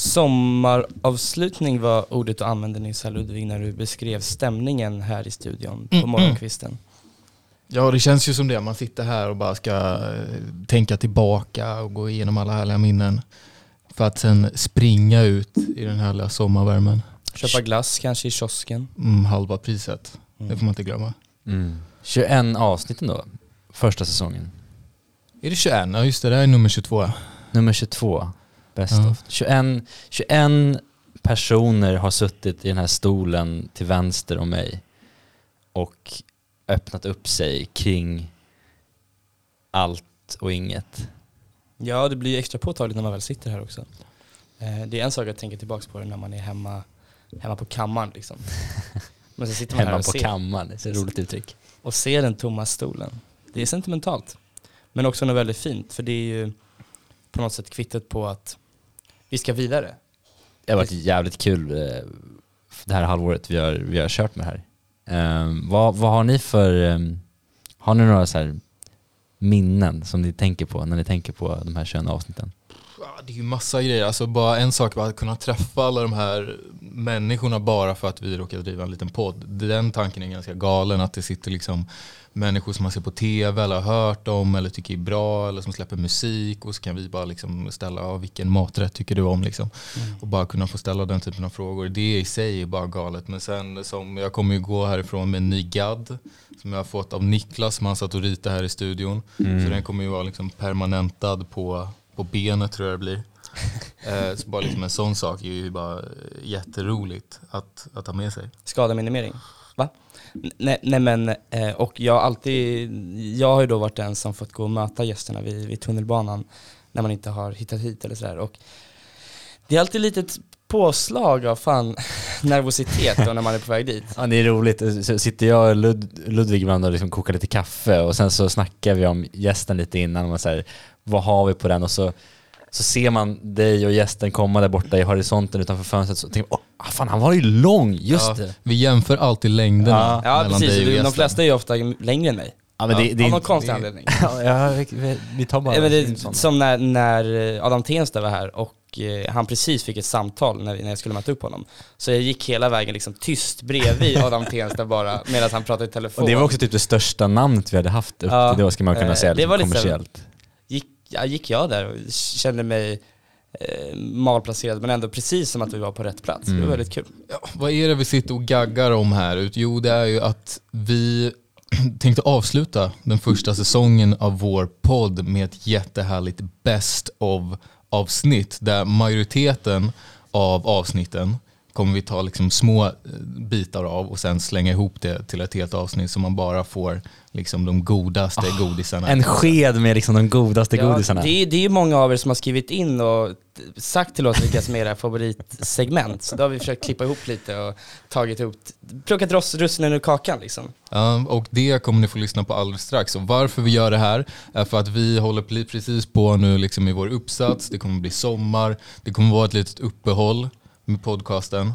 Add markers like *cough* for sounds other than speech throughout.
Sommaravslutning var ordet du använde nyss här Ludvig när du beskrev stämningen här i studion på morgonkvisten. Ja, det känns ju som det. Man sitter här och bara ska eh, tänka tillbaka och gå igenom alla härliga minnen. För att sen springa ut i den härliga sommarvärmen. Köpa glass kanske i kiosken. Mm, halva priset. Det får man inte glömma. Mm. 21 avsnitt då, första säsongen. Är det 21? Ja just det, det här är nummer 22. Nummer 22, best Ja. of. 21, 21 personer har suttit i den här stolen till vänster om mig och öppnat upp sig kring allt och inget. Ja, det blir ju extra påtagligt när man väl sitter här också. Eh, Det är en sak att tänka tillbaka på det när man är hemma, hemma på kammaren liksom. *laughs* Men så sitter man här Hemma och på ser, kammaren, det är så ett roligt uttryck. och ser den tomma stolen. Det är sentimentalt. Men också något väldigt fint, för det är ju på något sätt kvittet på att vi ska vidare. Det har varit jävligt kul eh, det här halvåret vi har, vi har kört med det här. Ehm, vad, vad har ni för, ehm, har ni några så här minnen som ni tänker på när ni tänker på de här 21 avsnitten? Ja, det är ju massa grejer. Alltså bara en sak var att kunna träffa alla de här människorna bara för att vi råkar driva en liten podd. Den tanken är ganska galen. Att det sitter liksom människor som man ser på tv eller har hört om eller tycker är bra eller som släpper musik och så kan vi bara liksom ställa, ja, vilken maträtt tycker du om liksom? Och bara kunna få ställa den typen av frågor. Det i sig är bara galet. Men sen som, jag kommer ju gå härifrån med en ny gadd som jag har fått av Niklas som han satt och ritade här i studion. Så den kommer ju vara liksom permanentad på, på benet tror jag det blir. *laughs* Eh, så bara liksom en sån sak är ju bara jätteroligt att, att ha med sig. Skademinimering. Va? Nej, nej men, eh, och jag har alltid, jag har ju då varit den som fått gå och möta gästerna vid, vid tunnelbanan när man inte har hittat hit eller sådär. Och det är alltid lite påslag av fan *laughs* nervositet då när man är på väg dit. *laughs* Ja det är roligt, så sitter jag och Lud, Ludvig ibland och liksom kokar lite kaffe och sen så snackar vi om gästen lite innan och man säger vad har vi på den och så så ser man dig och gästen komma där borta i horisonten utanför fönstret så tänker man, åh fan han var ju lång, just Ja, det. Vi jämför allid längderna Ja mellan precis, dig och de gästen. flesta är ju ofta längre än mig. Ja, men det, det, av någon det, konstig det- anledning. *laughs* ja, ja, vi, vi tar bara Ja, men en det, som när, när Adam Tensta var här och eh, han precis fick ett samtal när, när jag skulle möta upp honom. Så jag gick hela vägen liksom tyst bredvid *laughs* Adam Tensta bara medan han pratade i telefon. Och det var också typ det största namnet vi hade haft upp Ja, till då ska man kunna eh, säga det liksom var liksom- kommersiellt. Ja, gick jag där och kände mig eh, malplacerad men ändå precis som att vi var på rätt plats. Det Mm. var väldigt kul. Ja, vad är det vi sitter och gaggar om här? ut? Jo, det är ju att vi *clears throat* tänkte avsluta den första säsongen av vår podd med ett jättehärligt best of avsnitt där majoriteten av avsnitten kommer vi ta liksom små eh, bitar av och sen slänga ihop det till ett helt avsnitt så man bara får liksom de godaste godisarna. En sked med liksom de godaste godisarna. det, är, det är ju många av er som har skrivit in och sagt till oss vilka som är era favoritsegment. Så då har vi försökt klippa ihop lite och tagit ihop, plockat ross- russinen ur kakan liksom. Ja, och det kommer ni få lyssna på alldeles strax. Och varför vi gör det här är för att vi håller precis på nu liksom i vår uppsats. Det kommer bli sommar. Det kommer vara ett litet uppehåll med podcasten.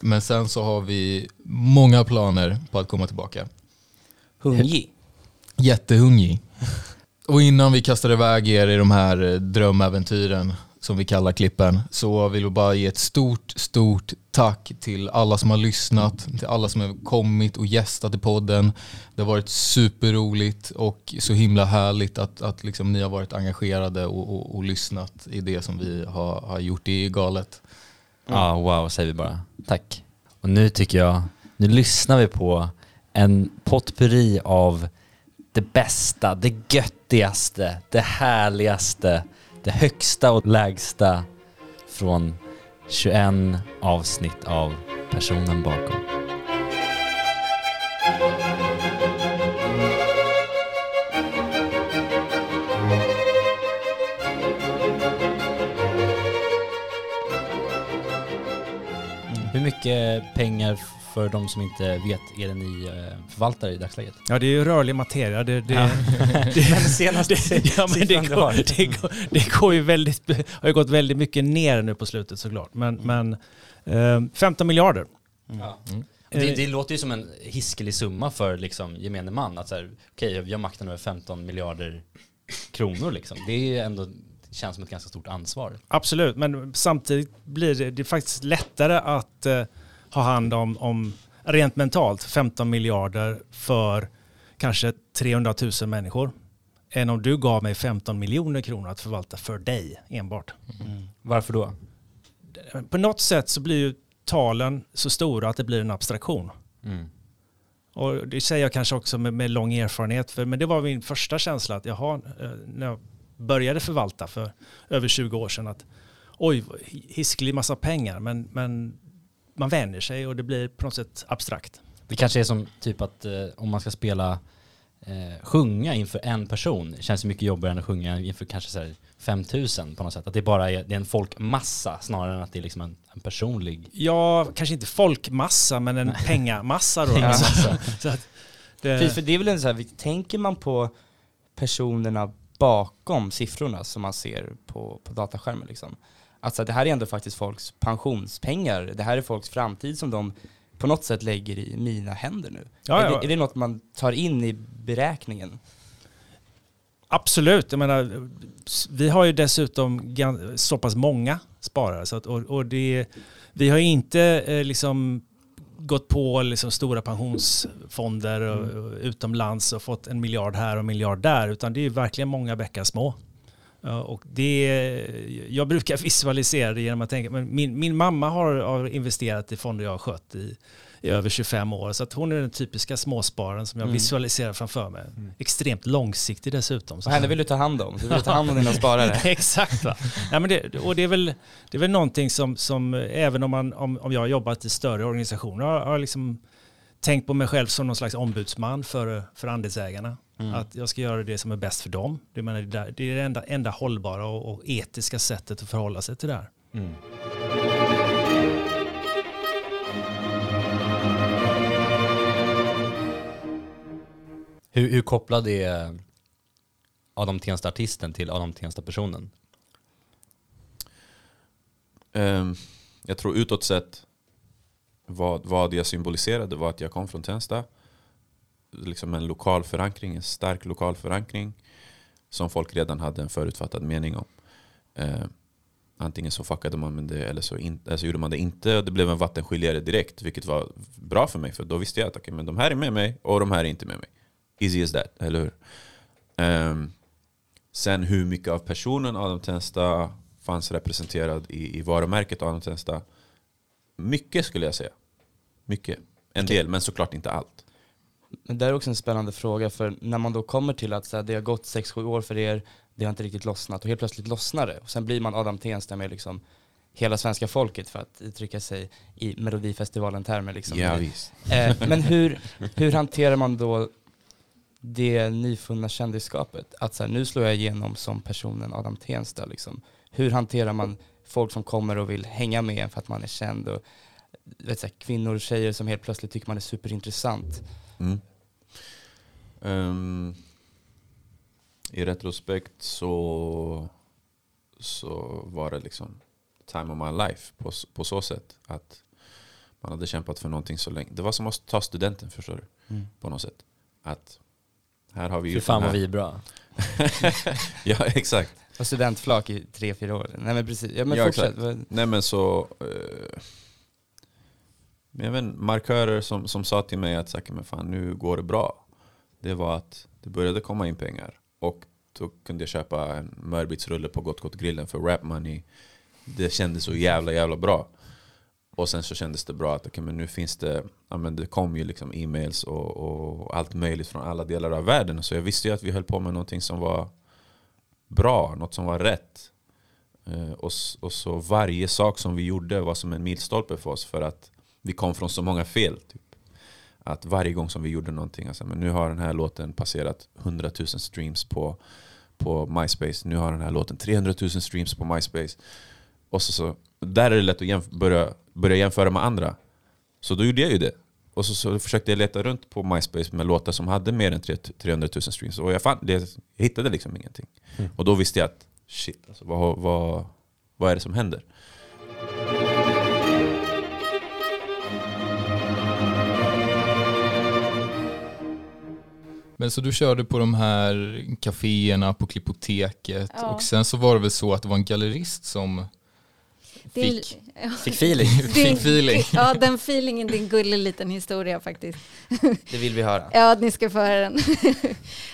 Men sen så har vi många planer på att komma tillbaka. Hungrig. Jättehungrig. Och innan vi kastar iväg er i de här eh, drömäventyren som vi kallar klippen så vill vi bara ge ett stort, stort tack till alla som har lyssnat, till alla som har kommit och gästat i podden. Det har varit superroligt och så himla härligt att, att liksom ni har varit engagerade och, och, och lyssnat i det som vi har, har gjort. Det är galet. Ja, wow säger vi bara. Tack. Och nu tycker jag, nu lyssnar vi på en potpurri av det bästa, det göttigaste, det härligaste, det högsta och lägsta från 21 avsnitt av Personen bakom. Mycket pengar för de som inte vet är det ni eh, förvaltar i dagsläget? Ja, det är ju rörlig materia. Det, det, Ja. *laughs* det, *laughs* Men senast det, ja, men det, går, det, går, det går ju väldigt, har ju gått väldigt mycket ner nu på slutet såklart. Men, men eh, 15 miljarder. Ja. Mm. Det, det låter ju som en hiskelig summa för liksom gemene man. Att så här, okej, vi har makten över 15 miljarder kronor liksom. Det är ändå, det känns som ett ganska stort ansvar. Absolut, men samtidigt blir det, det faktiskt lättare att eh, ha hand om, om rent mentalt 15 miljarder för kanske 300 000 människor än om du gav mig 15 miljoner kronor att förvalta för dig enbart. Mm. Varför då? På något sätt så blir ju talen så stora att det blir en abstraktion. Mm. Och det säger jag kanske också med, med lång erfarenhet, för, men det var min första känsla att jaha, eh, när jag började förvalta för över 20 år sedan att oj, hisklig massa pengar, men, men man vänjer sig och det blir på något sätt abstrakt. Det kanske är som typ att eh, om man ska spela eh, sjunga inför en person det känns mycket jobbigare än att sjunga inför kanske så här 5000 på något sätt. Att det bara är, det är en folkmassa snarare än att det är liksom en, en personlig Ja, kanske inte folkmassa, men en pengamassa då. *laughs* Pengamassa. *laughs* så att För, det, för det är väl en så här, tänker man på personerna bakom siffrorna som man ser på, på dataskärmen liksom. Alltså det här är ändå faktiskt folks pensionspengar, det här är folks framtid som de på något sätt lägger i mina händer nu. Ja, är, ja. Det, är det något man tar in i beräkningen? Absolut, jag menar, vi har ju dessutom så pass många sparare. Så att, och, och det, vi har inte eh, liksom gått på liksom stora pensionsfonder och, och utomlands och fått en miljard här och en miljard där, utan det är verkligen många bäckar små. Och det, jag brukar *laughs* visualisera det genom att tänka, men min, min mamma har, har investerat i fonder jag har skött i, i över 25 år. Så att hon är den typiska småspararen som jag Mm. visualiserar framför mig. Extremt långsiktig dessutom. Så Och henne vill du ta hand om, du vill ta hand om dina *laughs* sparare. *laughs* Exakt. Va? Ja, men det, och det är väl, det är väl någonting som, som även om, man, om, om jag har jobbat i större organisationer, har, har liksom tänkt på mig själv som någon slags ombudsman för, för andelsägarna. Mm. Att jag ska göra det som är bäst för dem. Det, menar, det är det enda, enda hållbara och, och etiska sättet att förhålla sig till det här. Mm. Hur, hur kopplad är eh, Adam Tensta-artisten till Adam Tensta-personen? Um, ehm, jag tror utåt sett vad, vad jag symboliserade var att jag kom från Tensta. Liksom en lokal förankring, en stark lokal förankring som folk redan hade en förutfattad mening om. Uh, antingen så fuckade man med det eller så, in, eller så gjorde man det inte. Det blev en vattenskiljare direkt, vilket var bra för mig. För då visste jag att okay, men de här är med mig och de här är inte med mig. Easy as that, eller hur? Ehm, sen hur mycket av personen Adam Tensta fanns representerad i, i varumärket Adam Tensta. Mycket skulle jag säga. Mycket. En del, men såklart inte allt. Men det är också en spännande fråga, för när man då kommer till att så här, det har gått 6-7 år för er, det har inte riktigt lossnat och helt plötsligt lossnar det. Och sen blir man Adam Tensta med liksom hela svenska folket för att uttrycka sig i Melodifestivalen-termer. Liksom. Ja, visst. Eh, men hur, hur hanterar man då det nyfunna kändisskapet? Att så här, nu slår jag igenom som personen Adam Tensta. Liksom. Hur hanterar man folk som kommer och vill hänga med en för att man är känd? Och, vet, så här, kvinnor och tjejer som helt plötsligt tycker man är superintressant. Mm. Ehm, I retrospekt så, så var det liksom time of my life på, på så sätt att man hade kämpat för någonting så länge. Det var som att ta studenten förstår du, Mm. på något sätt. Att här har vi Fy fan vad vi är bra. *laughs* Ja exakt. Och studentflak i tre, fyra år. Nej men precis, ja men Ja, fortsätt. exakt. Nej men så... Eh, men jag vet, markörer som, som sa till mig att så men fan, nu går det bra. Det var att det började komma in pengar. Och då kunde jag köpa en Mörbitsrulle på Gott Gott Grillen för rap money. Det kändes så jävla jävla bra. Och sen så kändes det bra att okay, men nu finns det, ja, men det kom ju liksom e-mails och, och allt möjligt från alla delar av världen. Så jag visste ju att vi höll på med någonting som var bra, något som var rätt. Eh, och, och så varje sak som vi gjorde var som en milstolpe för oss för att vi kom från så många fel. Typ. Att varje gång som vi gjorde någonting, alltså, men nu har den här låten passerat 100 000 streams på, på MySpace. Nu har den här låten 300 000 streams på MySpace. Och så, så, där är det lätt att jämf- börja, börja jämföra med andra. Så då gjorde jag ju det. Och så, så försökte jag leta runt på MySpace med låtar som hade mer än 3 300 000 streams. Och jag, fann, det, jag hittade liksom ingenting. Och då visste jag att shit, alltså, vad, vad, vad är det som händer? Men så du körde på de här kaféerna på Klippoteket Ja. och sen så var det väl så att det var en gallerist som fick, ja, Fick feeling. *laughs* det fick feeling. *laughs* Ja, den feelingen, det är en gullig liten historia faktiskt. *laughs* Det vill vi höra. Ja, ni ska få höra den.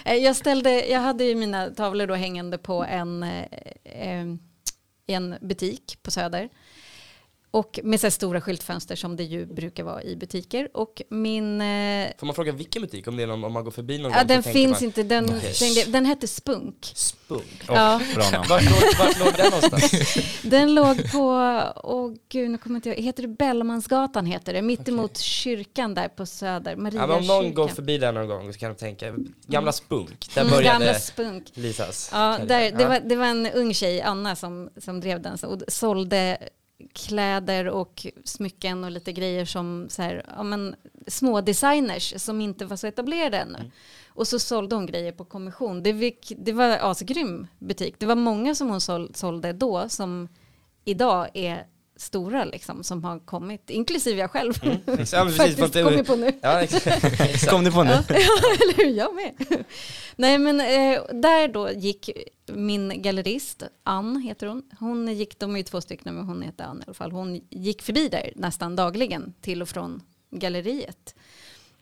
Eh, jag, ställde, jag hade ju mina tavlor då hängande på en, eh, eh, en butik på Söder. Och med så här stora skyltfönster som det ju brukar vara i butiker. Och min... Eh, Får man fråga vilken butik? Om, det är någon, om man går förbi någon ja, gång den finns man, inte, den, Okej. den, den hette Spunk. Spunk. Ja. Bra namn. Vart låg, vart låg den någonstans? *laughs* Den låg på, åh gud, nu kommer inte jag heter det Bellmansgatan heter det, mittemot kyrkan där på Söder, Maria Ja, men om någon går kyrkan. förbi där någon gång så kan de tänka, gamla Spunk, där Mm, började Gamla Spunk. Lisas Ja, där, det, Ja. var, det var en ung tjej, Anna, som, som drev den så- och sålde kläder och smycken och lite grejer som så här, ja, men, små designers som inte var så etablerade ännu. Mm. Och så sålde hon grejer på kommission. Det, fick, det var asgrym butik. Det var många som hon sål, sålde då som idag är stora liksom, som har kommit, inklusive jag själv. *laughs* Ja, men precis, Faktiskt kom jag på nu. Ja, *laughs* exakt. Kom du på nu? Ja, *laughs* eller hur? Jag med. Nej, men eh, där då gick min gallerist, Ann heter hon. Hon gick, de är ju två stycken, men hon heter Ann i alla fall. Hon gick förbi där nästan dagligen till och från galleriet.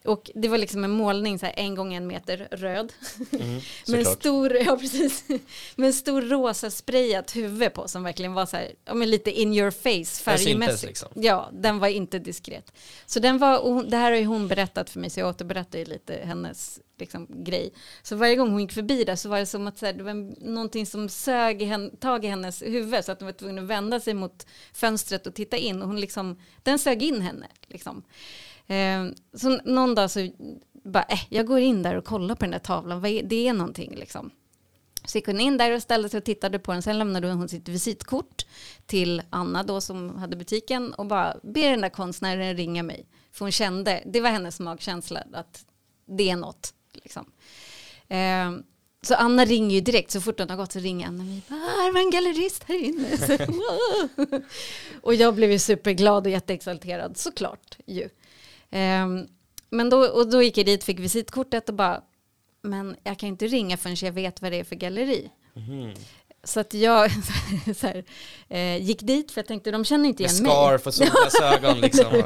Och det var liksom en målning, så här, en gång en meter röd. Mm, *laughs* med stor, ja precis, *laughs* med en stor rosa sprayat huvud på som verkligen var så här, ja men lite in your face färgmässigt. liksom. Ja, den var inte diskret. Så den var, det här har ju hon berättat för mig, så jag återberättar ju lite hennes liksom, grej. Så varje gång hon gick förbi där så var det som att så här, det var någonting som sög i hen, tag i hennes huvud så att hon var tvungen att vända sig mot fönstret och titta in. Och hon liksom, den sög in henne. Liksom. Eh, så någon dag så bara, eh, jag går in där och kollar på den där tavlan, vad är, det är någonting liksom. Så gick hon in där och ställde sig och tittade på den. Sen lämnade hon sitt visitkort till Anna då som hade butiken och bara ber den där konstnären ringa mig. För hon kände, det var hennes magkänsla att det är något. Liksom. Eh, så Anna ringer ju direkt, så fort hon har gått så ringer Anna mig. Här det var en gallerist här inne. *laughs* Och jag blev ju superglad och jätteexalterad, såklart ju. Eh, men då, och då gick jag dit, fick visitkortet och bara, men jag kan inte ringa förrän jag vet vad det är för galleri. Mhm. Så att jag *laughs* så här, eh, gick dit för jag tänkte de känner inte Med igen mig. scarf och solglasögon liksom.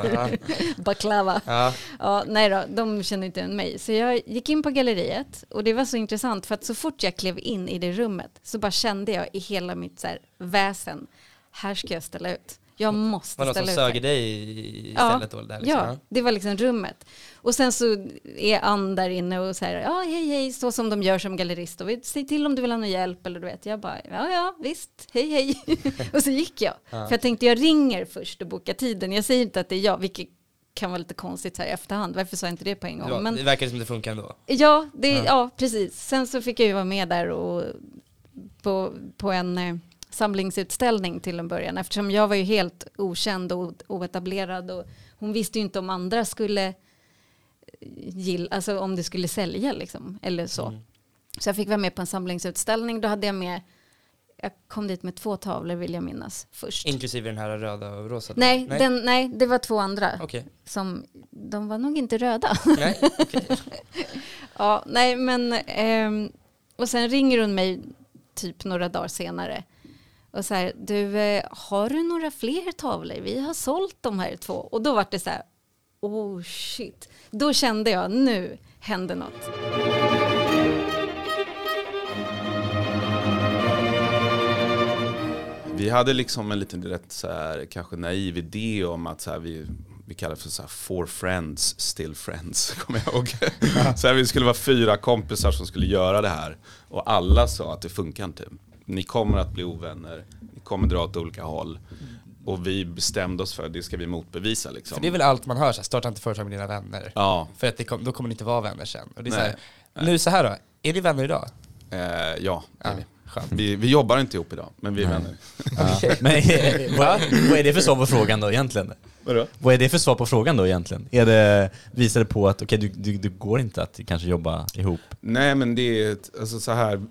*laughs* Baklava. Ja. Ja, nej då, de känner inte igen mig. Så jag gick in på galleriet och det var så intressant för att så fort jag klev in i det rummet så bara kände jag i hela mitt så här, väsen, här ska jag ställa ut. Jag måste Var det någon som ställa sög dig Ja, istället då? Där, liksom. Ja, det var liksom rummet. Och sen så är Ann där inne och säger ja hej hej, så som de gör som gallerist. Och säg till om du vill ha någon hjälp eller du vet. Jag bara, ja ja visst, hej hej. *laughs* och så gick jag. Ja. För jag tänkte jag ringer först och bokar tiden. Jag säger inte att det är jag, vilket kan vara lite konstigt så här i efterhand. Varför sa jag inte det på en gång? Ja, Men Det verkar som det funkar ändå. ja, det, Ja. ja. precis. Sen så fick jag ju vara med där och på, på en eh, samlingsutställning till en början. Eftersom jag var ju helt okänd och oetablerad och hon visste ju inte om andra skulle gilla, alltså om det skulle sälja liksom, eller så. Mm. Så jag fick vara med på en samlingsutställning. Då hade jag med, jag kom dit med två tavlor vill jag minnas först. Inklusive den här röda och rosa? nej, nej. Den, nej, det var två andra. Okej. Som, de var nog inte röda. Nej, okej. *laughs* Ja, nej men ehm, och sen ringer hon mig typ några dagar senare och så här, du eh, har du några fler tavlor? Vi har sålt de här två och då var det så här, oh shit. Då kände jag nu hände något. Vi hade liksom en liten rätt så här, kanske naiv idé om att så här, vi, vi kallar det för så här, four friends, still friends, *laughs* kommer jag ihåg. så här, vi skulle vara fyra kompisar som skulle göra det här. Och alla sa att det funkar inte. Ni kommer att bli ovänner, ni kommer dra åt olika håll. Och vi bestämde oss för att det ska vi motbevisa liksom. För det är väl allt man hör, så här, starta inte företag med dina vänner. Ja, För att kom, då kommer ni inte vara vänner sen. Och det är så Nej. här, nu så här då, är ni vänner idag? eh, ja, det är vi. Skönt. vi. Vi jobbar inte ihop idag, men vi är vänner. *laughs* Ja. *laughs* Men eh, vad, vad är det för svar på frågan då egentligen? Vadå? Vad är det för svar på frågan då egentligen? Är det, visar det på att okej, du, du, du går inte att kanske jobba ihop? Nej men det är, ett- alltså så här,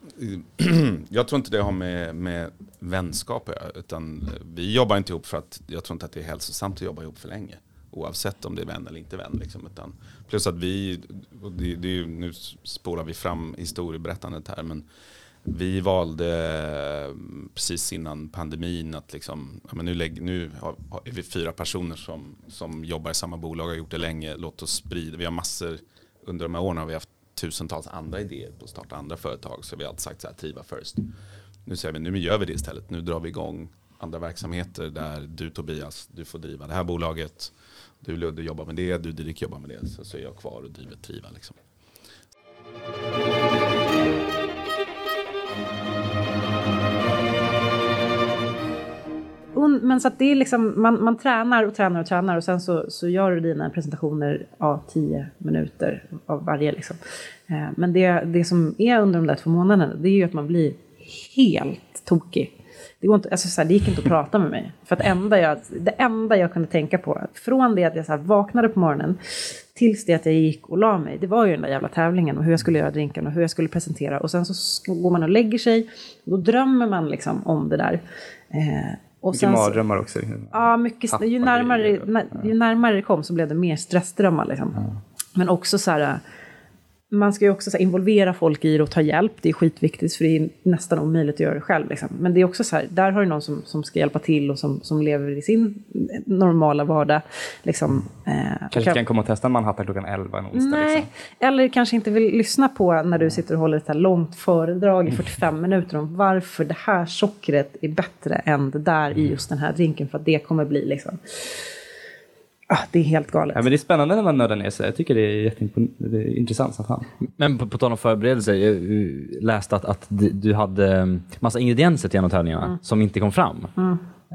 *clears throat* jag tror inte det har med, med vänskap att göra, utan vi jobbar inte ihop för att jag tror inte att det är hälsosamt att jobba ihop för länge. oavsett om det är vän eller inte vän. Liksom, utan, plus att vi, och det, det är ju, nu spolar vi fram historieberättandet här, men vi valde eh, precis innan pandemin att liksom, men nu, lägg, nu är vi fyra personer som, som jobbar i samma bolag och har gjort det länge. Låt oss sprida, vi har massor, under de här åren har vi haft tusentals andra idéer på att starta andra företag. Så vi har alltid sagt så här, Triva first. Nu säger vi, nu gör vi det istället. Nu drar vi igång andra verksamheter där du Tobias, du får driva det här bolaget. Du Ludde jobbar med det, du Didrik jobbar med det. Så, så är jag kvar och driver Triva. Liksom. Un- Men så att det är liksom, man, man tränar och tränar och tränar och sen så, så gör du dina presentationer av tio minuter av varje. Liksom. Eh, Men det, det som är under de där två månaderna, det är ju att man blir helt tokig. Det, går inte, alltså så här, det gick inte att prata med mig. För att enda jag, det enda jag kunde tänka på, från det att jag så här vaknade på morgonen tills det att jag gick och la mig, det var ju den där jävla tävlingen och hur jag skulle göra drinken och hur jag skulle presentera. Och sen så går man och lägger sig, och då drömmer man liksom om det där. Eh, och Mycket sen mardrömmar också. Ja, mycket, ju, närmare, ju närmare det kom så blev det mer stressdrömmar. Liksom. Men också så här, man ska ju också så här, involvera folk i det och ta hjälp. Det är skitviktigt för det är nästan omöjligt att göra det själv. Liksom. Men det är också så här, där har du någon som, som ska hjälpa till och som, som lever i sin normala vardag. Liksom, eh, Kanske kan- kan komma och testa en Manhattan klockan 11 en onsdag. Nej, Liksom. eller kanske inte vill lyssna på när du sitter och håller ett här långt föredrag i 45 minuter om varför det här sockret är bättre än det där i just den här drinken för att det kommer bli liksom... Ah, det är helt galet. Ja, men det är spännande när man nördar ner sig. Jag tycker det är jätteimpon- det är intressant som fan. Men på, på tal om förberedelser, jag läste att, att du- hade mm, massa ingredienser till en av tävlingarna som inte kom fram.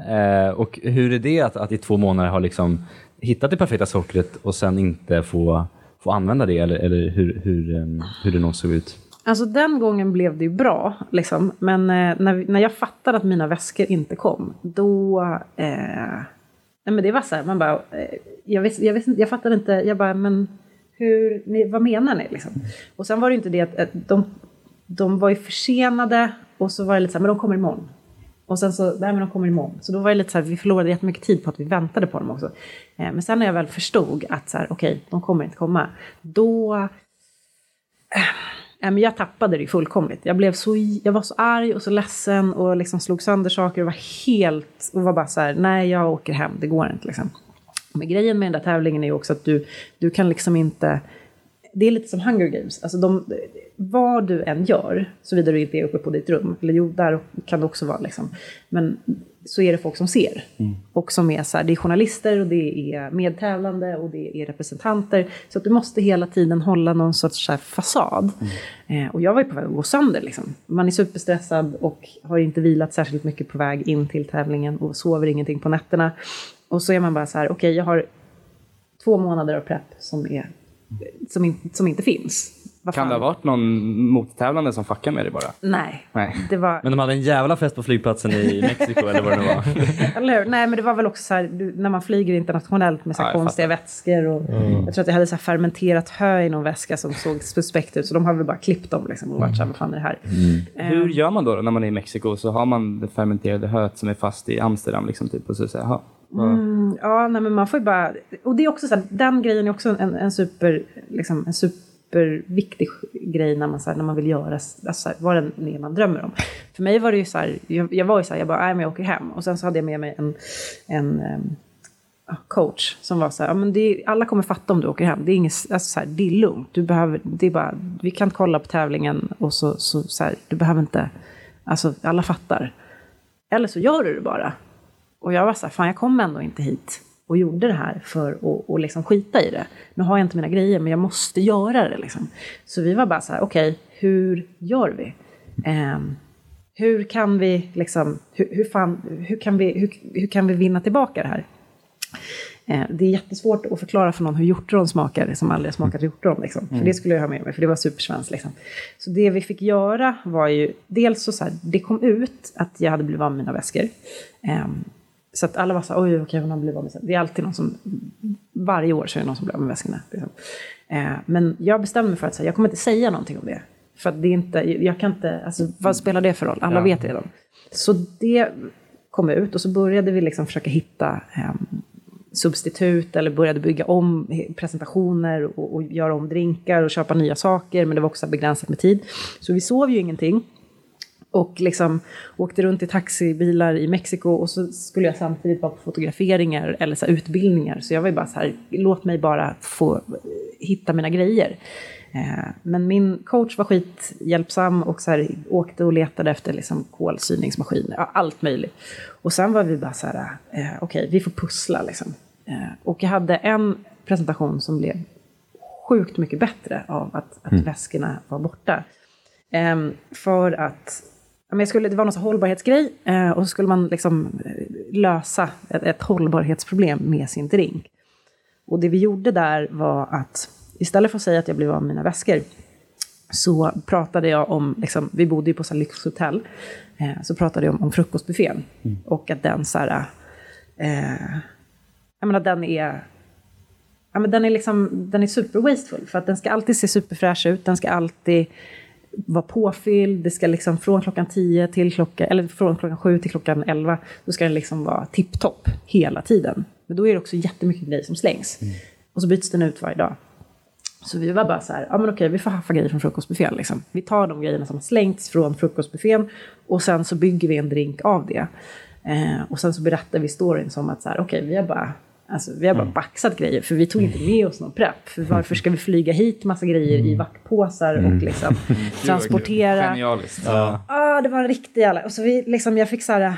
Eh, och hur är det att, att i två månader ha liksom hittat det perfekta sockret och sen inte få, få använda det eller, eller hur, hur, eh, hur det nog såg ut? Alltså den gången blev det ju bra, liksom. men eh, när, när jag fattade att mina väskor inte kom, då... Eh, nej men det var så här, man bara... Eh, jag, vis, jag, vis, jag fattade inte, jag bara, men hur, ni, vad menar ni liksom? Och sen var det ju inte det att, att de, de var ju försenade och så var det lite så här, men de kommer imorgon. Och sen så, nej men de kommer imorgon. Så då var det lite så här, vi förlorade jättemycket tid på att vi väntade på dem också. Eh, men sen när jag väl förstod att så här, okej, de kommer inte komma, då eh, men jag tappade det fullkomligt. Jag, blev så, jag var så arg och så ledsen och liksom slog sönder saker och var helt... Och var bara så här, nej jag åker hem, det går inte liksom. Men grejen med den där tävlingen är ju också att du, du kan liksom inte... Det är lite som Hunger Games. Alltså de, vad du än gör, såvida du inte är uppe på ditt rum, eller jo, där kan det också vara liksom. Men så är det folk som ser. Och som är så här, det är journalister och det är medtävlande och det är representanter. Så att du måste hela tiden hålla någon sorts så fasad. Eh, och jag var ju på väg att gå sönder liksom. Man är superstressad och har inte vilat särskilt mycket på väg in till tävlingen och sover ingenting på nätterna. Och så är man bara så här, okej jag har två månader av prepp som, är, som, in, som inte finns. Vad Kan fan? det ha varit någon mottävlande som fuckade med det bara? Nej. Nej. Det var, Men de hade en jävla fest på flygplatsen i *laughs* Mexiko eller vad det nu var. Eller hur? Nej, men det var väl också så här, när man flyger internationellt med så här Ja, konstiga vätskor. Och Jag tror att jag hade så här fermenterat hö i någon väska som såg suspekt ut. Så de har väl bara klippt dem liksom, och varit så här, vad fan är det här? Eh, Hur gör man då, då när man är i Mexiko? Så har man det fermenterade höet som är fast i Amsterdam. Liksom, typ, och så säger Mm, ja, nej, men man får ju bara... Och det är också så här, den grejen är också en, en super... Liksom, en superviktig grej när man, så här, när man vill göra alltså, här, vad det är man drömmer om. För mig var det ju så här, jag, jag var ju så här, jag bara, nej men jag åker hem. Och sen så hade jag med mig en, en ehm, coach som var så här, ja, men det är, alla kommer fatta om du åker hem. Det är, inget, alltså, så här, det är lugnt. Du behöver, det är bara, vi kan kolla på tävlingen och så, så, så här, du behöver inte, alltså alla fattar. Eller så gör du det bara. Och jag var så här, fan jag kom ändå inte hit och gjorde det här för att och liksom skita i det. Nu har jag inte mina grejer men jag måste göra det liksom. Så vi var bara så här, okej, hur gör vi? Ehm, hur kan vi liksom, hur, hur, fan, hur, kan vi, hur, hur kan vi vinna tillbaka det här? Eh, det är jättesvårt att förklara för någon hur hjortron smakar som aldrig har smakat hjortron. Liksom. För det skulle jag ha med mig, för det var supersvenskt. Liksom. Så det vi fick göra var ju, dels så, så här, det kom ut att jag hade blivit av med mina väskor. Ehm, så att alla var så oj, okej, hon har blivit av med sina. Det är alltid någon som, varje år så är det någon som blir av med väskorna. Liksom. Eh, men jag bestämde mig för att här, jag kommer inte säga någonting om det. För att det är inte, jag kan inte, alltså vad spelar det för roll? Alla vet redan. Så det kom ut och så började vi liksom försöka hitta ehm, substitut eller började bygga om presentationer och, och göra om drinkar och köpa nya saker. Men det var också begränsat med tid. Så vi sov ju ingenting. Och liksom åkte runt i taxibilar i Mexiko och så skulle jag samtidigt vara på fotograferingar eller så utbildningar. Så jag var ju bara så här, låt mig bara få eh, hitta mina grejer. Eh, Men min coach var skithjälpsam och så här, åkte och letade efter liksom kolsyningsmaskiner, ja, allt möjligt. Och sen var vi bara så här, eh, okej, vi får pussla liksom. Och jag hade en presentation som blev sjukt mycket bättre av att, att väskorna var borta. Ehm, för att men jag skulle, det var någon hållbarhetsgrej eh, och så skulle man liksom eh, lösa ett, ett hållbarhetsproblem med sin drink. Och det vi gjorde där var att istället för att säga att jag blev av med mina väskor så pratade jag om, liksom, vi bodde ju på så lyxhotell, eh, så pratade jag om, om frukostbuffén. Och att den så här, eh, jag menar den är Ja, men den är, liksom, den är super wasteful, för att den ska alltid se superfräsch ut, den ska alltid vara påfylld, det ska liksom från klockan 10 till klockan, eller från klockan 7 till klockan 11, då ska den liksom vara tipptopp hela tiden. Men då är det också jättemycket grejer som slängs. Och så byts den ut varje dag. Så vi var bara så här, ja men okej, vi får haffa grejer från frukostbuffén. Liksom. Vi tar de grejerna som har slängts från frukostbuffén och sen så bygger vi en drink av det. Eh, och sen så berättar vi storyn som att så här, okej, vi har bara Alltså, vi har bara baxat grejer, för vi tog inte med oss någon prepp. För varför ska vi flyga hit massa grejer i vaktpåsar och liksom *laughs* transportera? Genialiskt. Ja. Ja, det var en riktig jävla... Och så vi, liksom, jag fick så här...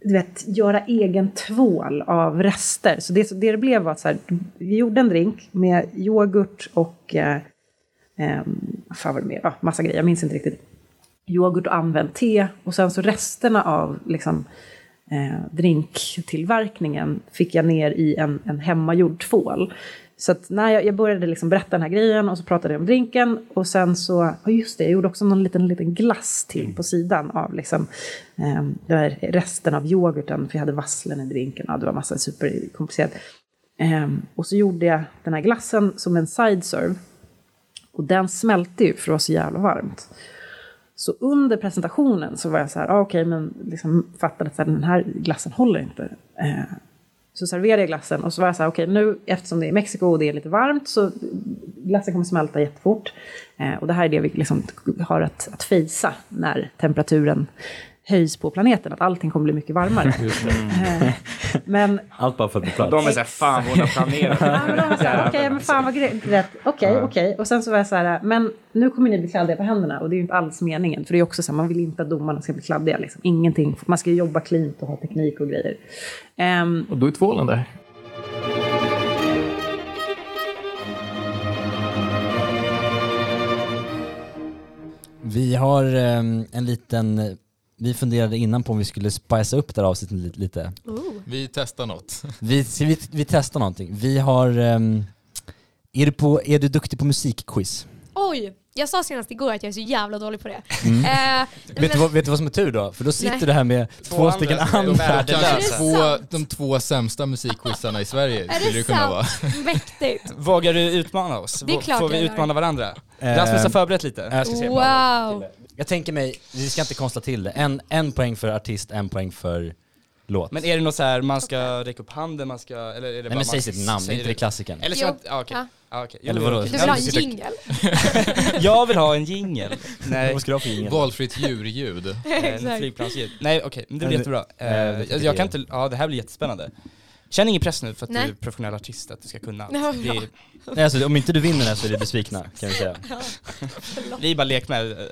Du vet, göra egen tvål av rester. Så det, det det blev var att så här, vi gjorde en drink med yoghurt och... Eh, eh, vad fan var det mer? Ja, massa grejer, jag minns inte riktigt. Yoghurt och använt te. Och sen så resterna av liksom, eh, drinktillverkningen fick jag ner i en, en hemmagjord tvål. Så att när jag, jag började liksom berätta den här grejen och så pratade jag om drinken och sen så, ja just det, jag gjorde också någon liten, liten glass till på sidan av liksom, eh, där resten av yoghurten, för jag hade vasslen i drinken, ja, det var massa superkomplicerat. Eh, och så gjorde jag den här glassen som en side serve och den smälte ju för det var så jävla varmt. Så under presentationen så var jag så här, ah, okej, men liksom fattade att så här, den här glassen håller inte. Eh, så serverade jag glassen och så var jag så här, okej, nu eftersom det är Mexiko och det är lite varmt så glassen kommer smälta jättefort. Eh, och det här är det vi liksom har att, att fejsa när temperaturen höjs på planeten, att allting kommer bli mycket varmare. *laughs* Eh, men Allt bara för att på plats. De är såhär, fan vad hon har planerat. Så här, Okej, men fan vad rätt. Okej, okej. Och sen så var jag så här, men nu kommer ni bli kladdiga på händerna. Och det är ju inte alls meningen. För det är också så här, man vill inte att domarna ska bli kladdiga. Liksom. Ingenting. Man ska jobba cleant och ha teknik och grejer. Ehm, Och då är tvålen där. Vi har ehm, en liten, vi funderade innan på om vi skulle spicea upp det här avsnittet lite- lite. Vi testar något. Vi, vi, vi testar någonting. Vi har, ehm, är, du på, är du duktig på musikquiz? Oj, jag sa senast igår att jag är så jävla dålig på det. Mm. Eh, Vet du, vad, vet du vad som är tur då? För då sitter Nej. du här med två, andra stycken andra. två, de två sämsta musikquizarna i Sverige är skulle det det kunna vara. sant? Mäktigt. Vågar du utmana oss? Det är klart Får vi utmana varandra? Eh, Rasmus har förberett lite. Jag ska se. Wow. Jag tänker mig, vi ska inte konstla till det. En, en poäng för artist, en poäng för låt. Men är det något så här, man ska räcka upp handen, man ska, eller är det bara Nej men man säg sitt namn, säger inte det klassiken. Eller ska Jo. man, ja, okej. Ja. Okej. Eller Jo, vadå? okej. Du vill ha en jingel? *laughs* Jag vill ha en jingel. Nej, Vad ska du ha för jingel? Valfritt djurljud. *laughs* en Exakt. flygplansljud. Nej okej, men det blir jättebra. Eh, Eh, jag jag, kan inte, ja det här blir jättespännande. Känn ingen press nu för att Nej. du är professionell artist, att du ska kunna allt. Det är, Nej, alltså, om inte du vinner det här så är det besvikna kan vi säga. *laughs* vi är bara lek med.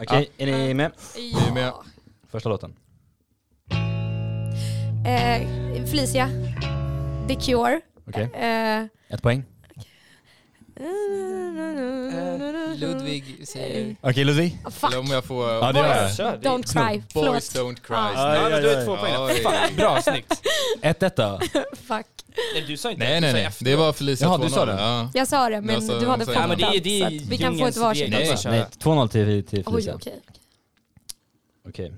Okej, är ni med? Vi är med. Första låten. Eh, Felicia, The Cure. Okej, Eh, ett poäng. Ludvig säger... Okej Ludvig. oh, fuck. Eller om jag får... Ja, det gör jag. Kör, det- Don't cry. Boys Förlåt. don't cry. Ja. Ja, men du är två poäng Fan, bra, snyggt. *laughs* 1-1 då. *laughs* Fuck. Nej, du sa inte Nej nej sa nej, det var Felicia Jaha, 2-0. du sa det? Ja. Jag sa det, men Alltså, du hade fått Ja, men det är- det är så att vi kan få ett djungelns varsitt regler. också. Nej, 2-0 till, till Oj, Felicia. okej. Okej.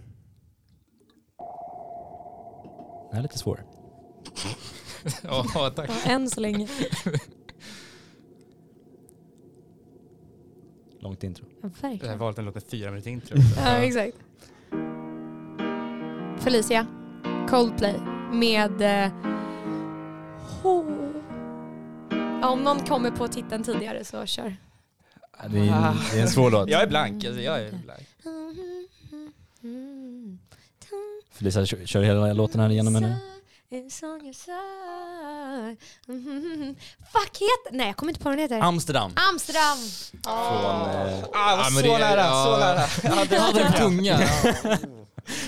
Den här är lite svår. *laughs* Ja, tack. Ja, Än så länge. Långt intro. Ja, Jag har verkligen. valt en låt med fyra minuter intro. *laughs* Ja, exakt. Felicia, Coldplay med eh, Oh. Ja, om någon kommer på titeln tidigare så kör. Ja, Det är, det är en svår låt. Jag är blank, alltså jag är blank. Felicia, kör, kör hela låten här igenom henne. Mhm. Fuck heter... Nej jag kommer inte på vad den heter. Amsterdam. Amsterdam! Från, eh, Ah, så men det är- nära, ja. så nära. *laughs* Ja, det hade den tunga.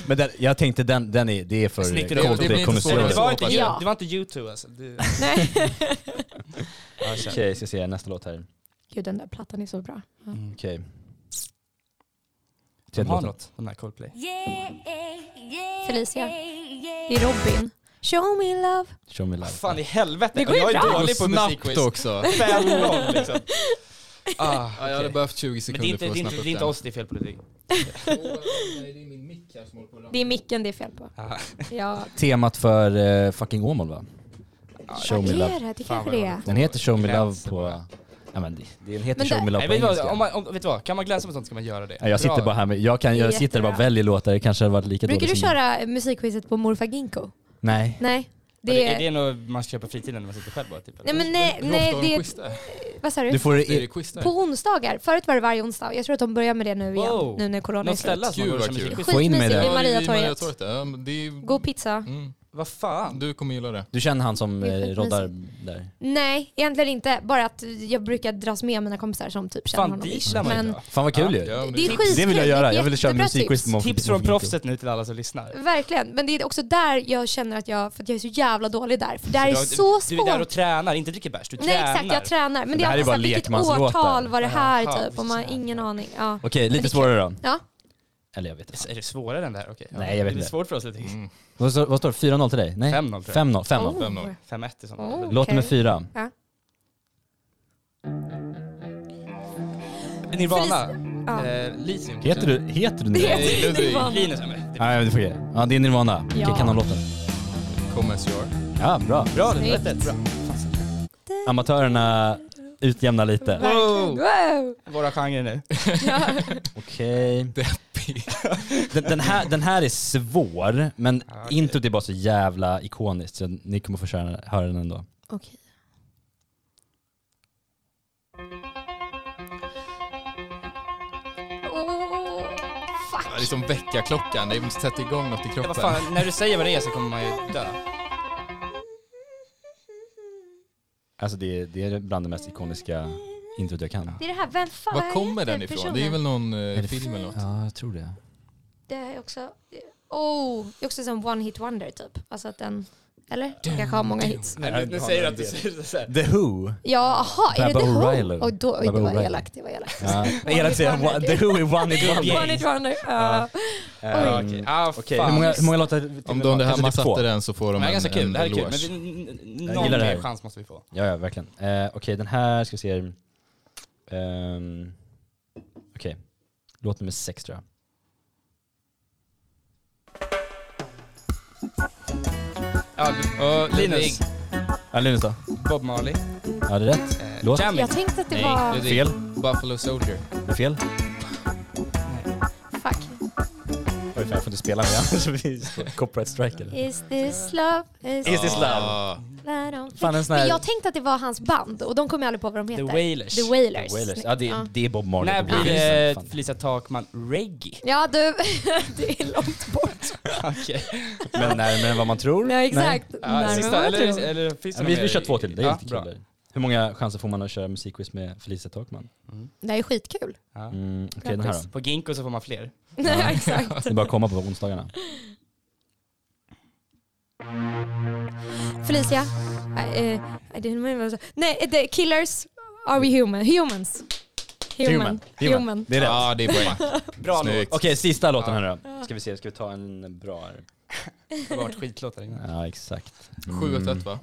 men den, jag tänkte den, den är, det är för det blir Coldplay inte svårare. det, var inte, Ja. det var inte U2 alltså. Det, Nej. *laughs* ja, kör. Okej, ska se nästa låt här. Gud den där plattan är så bra. Mm. Okej. De Tredje har låten. något, de här Coldplay. Felicia. Det är Robin. Show me love. Show me love. Fan i helvete, Det går ju jag är bra. dålig på musikquiz. också. Fem noll liksom. *laughs* Ah, Ja, jag hade behövt 20 Men det är sekunder inte, för det att är inte, snappa upp det är inte den. oss det är fel på. Det är. det är min mick här som håller på att Det är micken det är fel på. Ah. Ja. Temat för eh, fucking Åmål va? Show me Vad love. är det? Det Fan, kanske vad det är. Den heter Show me love på... bara. Ja men det, den heter Men Show det- me love Nej, på vet, du vad, engelska. om man, om, vet du vad, kan man glänsa på sånt ska man göra det. Ja, jag sitter Bra. bara här med, jag, kan, jag sitter bara och jättebra. väljer låtar, det kanske hade varit lika Brukar du dåligt som- köra musikquizet på morfar Ginkgo? Nej. Nej. Det, Det är det är... något man på fritiden när man sitter själv bara? Typ? Nej men nej, nej det där? Vad sa du? Du får Är det? På onsdagar. Förut var det varje onsdag. Jag tror att de börjar med det nu igen. Wow. Nu när corona är Något ställe slut. som Gud, vad kul. Få in mig Skitmysigt där. vid är Mariatorget. Ja, det är... God pizza. Mm. Vad fan? Du kommer gilla det. Du känner han som är eh, roddar där? Nej, egentligen inte. Bara att jag brukar dras med mina kompisar som typ känner Fan, honom. dit lär man ju Men dra. Fan vad kul ju. Ja, men det är det- skitkul. Det vill jag göra, jag vill köra Jättebra musikquiz tips. Tips från proffset nu till alla som lyssnar. Verkligen, men det är också där jag känner att jag, för att jag är så jävla dålig där. För där är du, så Du är där och svårt. tränar, inte dricker bärs, du Nej tränar. exakt, jag tränar. Men det det här är är bara alltid vilket lekmanslåtar. årtal var det här Jaha, typ? Och man har ingen aning. Ja. Okej, lite är svårare då. Ja. Eller jag vet inte. Är det svårare än det här? Okej. Nej, jag vet det är inte. svårt för oss lite. Mm. Vad står, vad står det? 4-0 till dig? Nej? 5-0 tror jag. 5-0. 5-0. Oh. Fem noll. 5-1 i sånt Oh. fall. Låt Okej. nummer fyra. Ja. Nirvana. Ja. Eh. Heter du, heter du Det Nirvana? heter Ludvig. Nirvana. Linus är med. Nej, det får jag. Ja, det är Nirvana. Ja. kanonlåten. Come as you are. Ja, bra. Bra, det rätt bra. Amatörerna utjämnar lite. Wow. Wow. Våra genrer nu. Ja. *laughs* Okej. *laughs* Den, den, här, den här är svår, men Ja, okej. introt är bara så jävla ikoniskt så ni kommer få köra, höra den ändå. Okej. Oh, fuck. Ja, det är som väckarklockan, det sätter igång något i Ja, kroppen. vad fan, när du säger vad det är så kommer man ju dö. Alltså det, är- det är bland det mest ikoniska introt jag kan. Det är det här, vem fan Var vad kommer den ifrån? personen? Det är väl någon Är eh, film eller något? Ja, jag tror det. Det är också... Oh, det är också som one hit wonder typ. Alltså att den... Eller? Den kanske har många hits. Nej, nu säger att du säger det så här. The Who. Ja, aha, är det The Who? Oj, då, oj, det var elakt. Det var elakt. One one- The Who är one hit wonder. One hit wonder. Ja. Ehm, Okej, ah, hur, många, hur många låtar Om de det här Kanske typ satte den så får de en, ganska kul, en det här är kul. eloge. Men någon mer chans måste vi få. Ja, ja, verkligen. Eh, Okej, den här ska vi se. Um, Okej, låt nummer sex tror jag. Ja, du, och Linus, Ja, Linus då? Bob Marley. Ja, det är rätt. Eh, Låt. Jamming. Jag tänkte att det Nej, var... Fel. Buffalo Soldier. Det är fel. Fan, jag får inte spela med annars blir det copyright strike eller? Is this love? Is, Is this love? That on- Fan, en sån här- Men jag tänkte att det var hans band och de kommer jag aldrig på vad de The heter. Wailers. The Wailers. Wailers. Ja, det, Ja. det är Bob Marley. När blir det. Felicia Takman reggae? Ja du, *laughs* det är långt bort. *laughs* Okej. Men närmare än vad man tror. Ja exakt. Ja, Närmare sista, eller, eller finns det Ja, vi, vi kör två till, det är ja, lite bra. kul. Hur många chanser får man att köra musikquiz med Felicia Takman? Det är skitkul. Ja. Mm, Okej, den här då. På Ginkgo så får man fler. *laughs* Nej, exakt. Det är bara att komma på onsdagarna. Felicia. Nej, eh, I didn't remember. Nej, the killers. Are we human? Humans. Human. Human. Human. Human. Det är rätt. Ja, det är poäng. *laughs* Bra låt. Okej, sista låten här då. Ska vi se, ska vi ta en bra här? *laughs* Det har varit skitlåtar innan. Ja, exakt. 7 åt 1 va?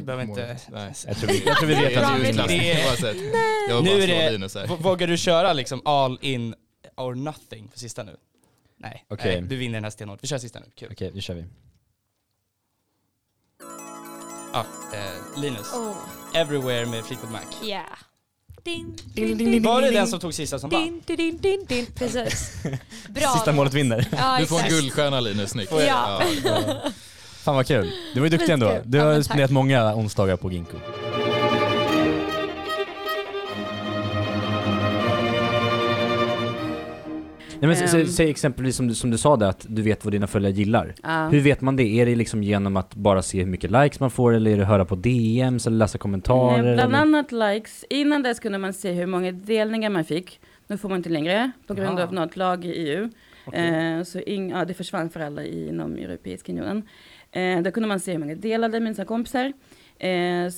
Behöver inte- Nej. Jag tror vi, jag tror vi Det vet att. Det är-. Jag har Nu bara är det- Linus här. Vågar du köra liksom all in or nothing för sista nu? Nej, Okej. Nej du vinner den här stenhårt. Vi kör sista nu, kul. Okej, nu kör vi. Ja, eh, Linus. Oh, Everywhere med Fleetwood Mac. yeah. Din, ding, ding, Var det den som tog sista som vann? din, din, din, din, din. Precis. *laughs* Bra. Sista målet vinner. Ja, Du får en guldstjärna Linus, snyggt. Ja. *laughs* Fan vad kul. Du var ju duktig ändå. Du Ja, har tack. spenderat många onsdagar på Ginkgo. Nej, men, säg, Ehm. säg exempelvis som du, som du sa där, att du vet vad dina följare gillar. Ja. Hur vet man det? Är det liksom genom att bara se hur mycket likes man får eller är det höra på DMs eller läsa kommentarer? Eh, Bland eller? annat likes. Innan dess kunde man se hur många delningar man fick. Nu får man inte längre på grund Aha. av något lag i EU. Eh, så ing, ja, det försvann för alla inom Europeiska unionen. Eh, där kunde man se hur många delade med sina kompisar. Eh,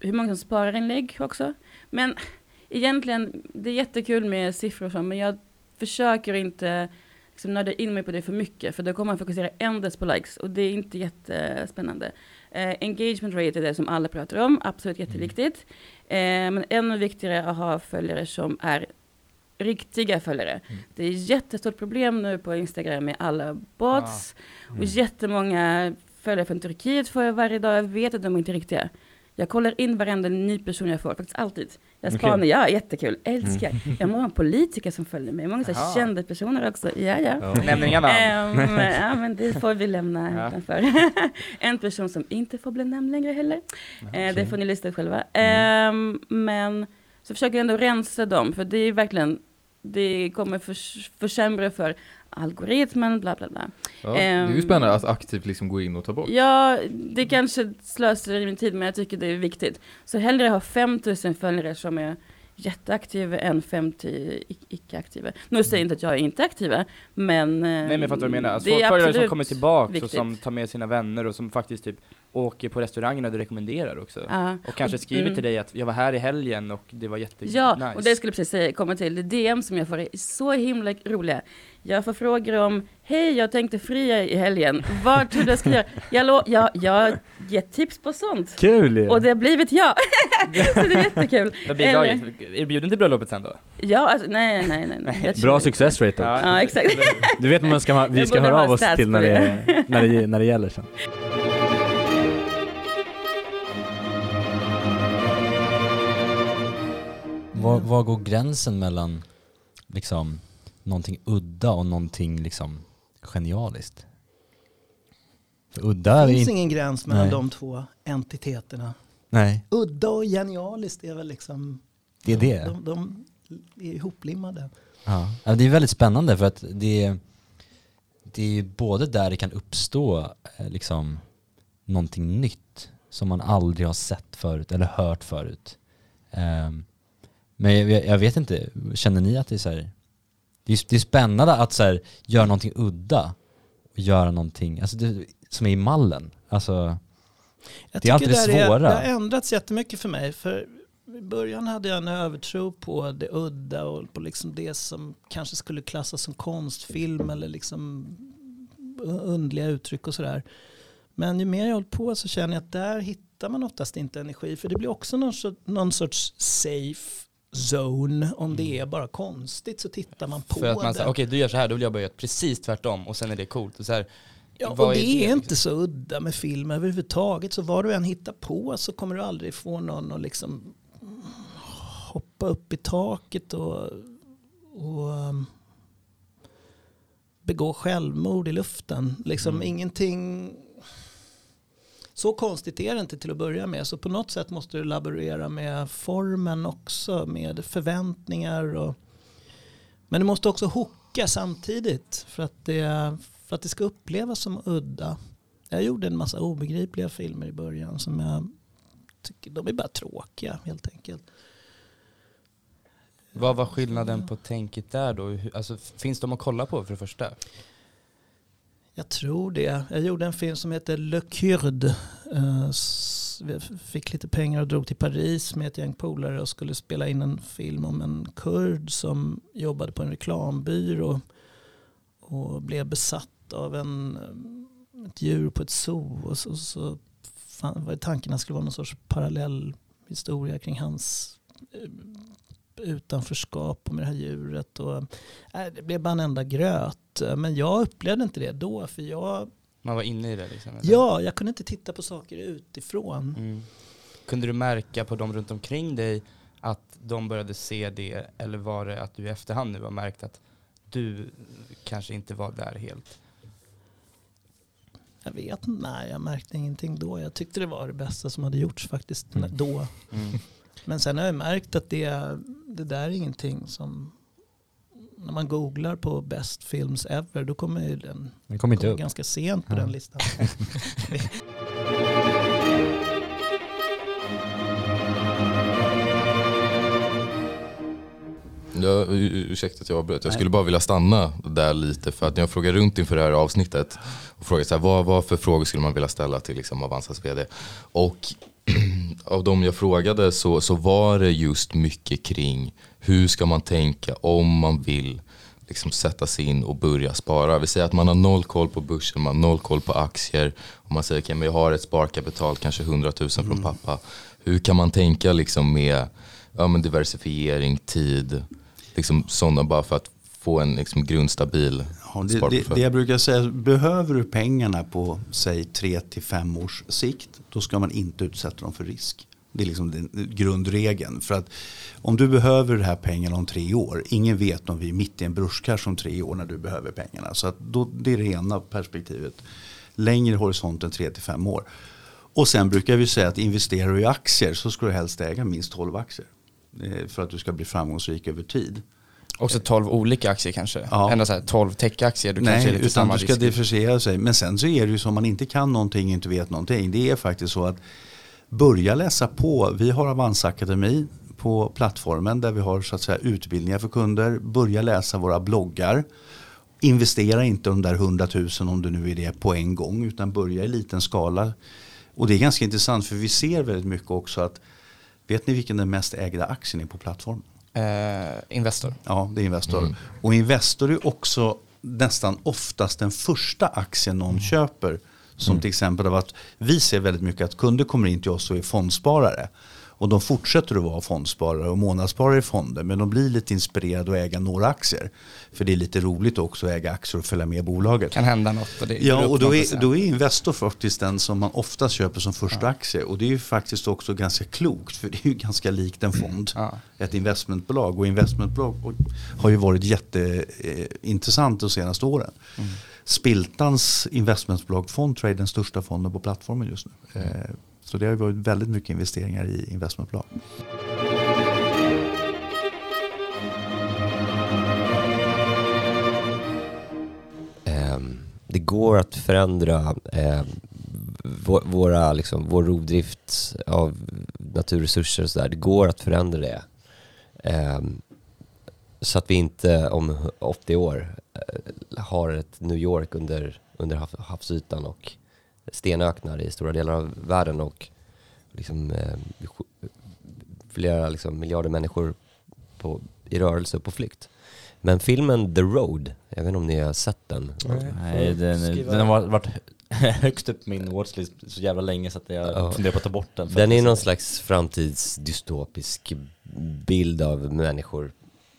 hur många som sparar inlägg också. Men egentligen, det är jättekul med siffror och så, men jag försöker inte liksom, nörda in mig på det för mycket, för då kommer man fokusera endast på likes, och det är inte jättespännande. Eh, engagement rate är det som alla pratar om, absolut jätteviktigt. Eh, men ännu viktigare att ha följare som är riktiga följare. Det är ett jättestort problem nu på Instagram med alla bots. Och jättemånga följare från Turkiet får jag varje dag. Jag vet att de inte är riktiga. Jag kollar in varenda ny person jag får, faktiskt alltid. Jag spanar, ja jättekul, älskar. Jag har många politiker som följer mig, många så här kända personer också. Ja, ja. Nämn inga namn. Ehm, *laughs* ja, men det får vi lämna Ja. utanför. *laughs* en person som inte får bli nämnd längre heller. Eh, det får ni lista ut själva. Mm. Ehm, men så försöker jag ändå rensa dem, för det är verkligen, det kommer förs- försämra för algoritmen, bla bla bla. Ja, det är ju Ehm, spännande att aktivt liksom gå in och ta bort. Ja, det kanske slösar i min tid, men jag tycker det är viktigt. Så hellre ha 5000 följare som är jätteaktiva än 50 i- icke-aktiva. Nu säger jag inte att jag är inte aktiva, men... Nej men jag fattar vad du menar. Alltså, det är följare som kommer tillbaka viktigt. och som tar med sina vänner och som faktiskt typ åker på restaurangerna du rekommenderar också. Ja. Och kanske skriver Mm. till dig att jag var här i helgen och det var jätte Ja, nice. och det skulle jag precis säga, komma till. Det DM som jag får är så himla roliga. Jag får frågor om, hej jag tänkte fria i helgen, vad tror du jag ska göra? Jag, lo- jag, jag har gett tips på sånt. Kul ju! Och det har blivit ja. *laughs* så det är jättekul. Vad blir Eller- jag? Är du bjuden till bröllopet sen då? Ja, alltså, nej, nej, nej. nej. Jag *laughs* tror Bra success rate då. Ja, exakt. Du vet vad man ska, vi Jag ska borde höra ha av oss stats till när det, det. när det, när det gäller sen. Var, var går gränsen mellan liksom någonting udda och någonting liksom genialiskt? För udda är Det finns inte... ingen gräns mellan Nej. de två entiteterna. Nej, Udda och genialiskt är väl liksom... det är det. De, de är ihoplimmade. Ja. ja, det är väldigt spännande för att det, det är både där det kan uppstå eh, liksom någonting nytt som man aldrig har sett förut eller hört förut. Ehm, men jag, jag vet inte, känner ni att det är så här, det är, det är spännande att så här, göra någonting udda och göra någonting alltså det, som är i mallen. Alltså, Jag Det är alltid det svåra. det har ändrats jättemycket för mig. För i början hade jag en övertro på det udda och på liksom det som kanske skulle klassas som konstfilm eller liksom undliga uttryck och sådär. Men ju mer jag hållit på så känner jag att där hittar man oftast inte energi. För det blir också någon någon sorts safe zone. Om det är bara konstigt så tittar man på För att man det. okej du gör så här, då vill jag göra precis tvärtom och sen är det coolt. Och så här, Ja, och det är, liksom? inte så udda med film överhuvudtaget. Så vad du än hittar på så kommer du aldrig få någon att liksom hoppa upp i taket och, och um, begå självmord i luften. Liksom Mm. ingenting... Så konstigt är det inte till att börja med. Så på något sätt måste du laborera med formen också. Med förväntningar. Och, men du måste också hooka samtidigt. För att, det, för att det ska upplevas som udda. Jag gjorde en massa obegripliga filmer i början. Som jag tycker, de är bara tråkiga helt enkelt. Vad var skillnaden på tänket där då? Alltså, finns de att kolla på för det första? Jag tror det. Jag gjorde en film som heter Le Kurde. Eh, fick lite pengar och drog till Paris med ett gäng polare och skulle spela in en film om en kurd som jobbade på en reklambyrå och blev besatt av en, eh, ett djur på ett zoo. Och så, så fan, var tanken att det skulle vara någon sorts parallell historia kring hans eh, utanförskap och med det här djuret. Och, äh, det blev bara en enda gröt. Men jag upplevde inte det då. För jag, Man var inne i det liksom? eller? ja, jag kunde inte titta på saker utifrån. Mm. Kunde du märka på dem runt omkring dig att de började se det eller var det att du i efterhand nu har märkt att du kanske inte var där helt? Jag vet inte, nej jag märkte ingenting då. Jag tyckte det var det bästa som hade gjorts faktiskt Mm. då. Mm. Men sen har jag märkt att det, det där är ingenting som, när man googlar på best films ever, då kommer ju den Den kommer inte upp. ganska sent på Ja. den listan. *laughs* Ja, u- ursäkta att jag avbröt. Jag skulle bara vilja stanna där lite för att när jag frågar runt inför det här avsnittet och frågar så här, vad, vad för frågor skulle man vilja ställa till liksom Avanzas vd? Och *clears throat* av de jag frågade så, så var det just mycket kring hur ska man tänka om man vill liksom sätta sig in och börja spara. Vi säger att man har noll koll på börsen, man har noll koll på aktier och man säger att jag har ett sparkapital, kanske 100 000 från pappa. Hur kan man tänka liksom med ja, men diversifiering, tid, liksom sådana bara för att få en liksom grundstabil det, det, jag brukar säga, behöver du pengarna på säg 3 till 5 års sikt, då ska man inte utsätta dem för risk. Det är liksom den grundregeln. För att om du behöver de här pengarna om tre år, ingen vet om vi är mitt i en börskrasch om tre år när du behöver pengarna. Så att då, det är det ena perspektivet. Längre horisont än 3 till 5 år. Och sen brukar vi säga att investerar du i aktier så ska du helst äga minst 12 aktier. Eh, För att du ska bli framgångsrik över tid. Också 12 olika aktier kanske. Ja. Ändå så här 12 techaktier, du kanske Nej, lite utan du ska differentiera sig. Men sen så är det ju så om man inte kan någonting, inte vet någonting. Det är faktiskt så att börja läsa på. Vi har Avanza Akademi på plattformen där vi har så att säga utbildningar för kunder. Börja läsa våra bloggar. Investera inte de där 100 000 om du nu är det på en gång utan börja i liten skala. Och det är ganska intressant för vi ser väldigt mycket också att vet ni vilken den mest ägda aktien är på plattformen? Eh, Investor. Ja, det är Investor. Och Investor är också nästan oftast den första aktien någon köper. Som till exempel av att vi ser väldigt mycket att kunder kommer in till oss och är fondsparare. Och de fortsätter att vara fondsparare och månadssparare i fonder. Men de blir lite inspirerade att äga några aktier. För det är lite roligt också att äga aktier och följa med bolaget. Kan hända något och det Ja, och då är, då är Investor faktiskt den som man oftast köper som första aktie. Och det är ju faktiskt också ganska klokt för det är ju ganska likt en fond. Ett investmentbolag. Och investmentbolag har ju varit jätteintressant de senaste åren. Mm. Spiltans investmentbolag Fondtrade den största fonden på plattformen just nu. Eh, så det har varit väldigt mycket investeringar i investmentbolag. Ehm, det går att förändra ehm, våra, liksom, vår rovdrift av naturresurser och sådär. Det går att förändra det. Ehm, så att vi inte om 80 år eh, har ett New York under, under havsytan och stenöknar i stora delar av världen och liksom, eh, flera liksom, miljarder människor på, i rörelse och på flykt. Men filmen The Road, jag vet inte om ni har sett den? Nej, den, den har varit, *laughs* högst upp på min watchlist så jävla länge så att jag Ja. funderar på att ta bort den. Den är någon slags framtidsdystopisk bild av människor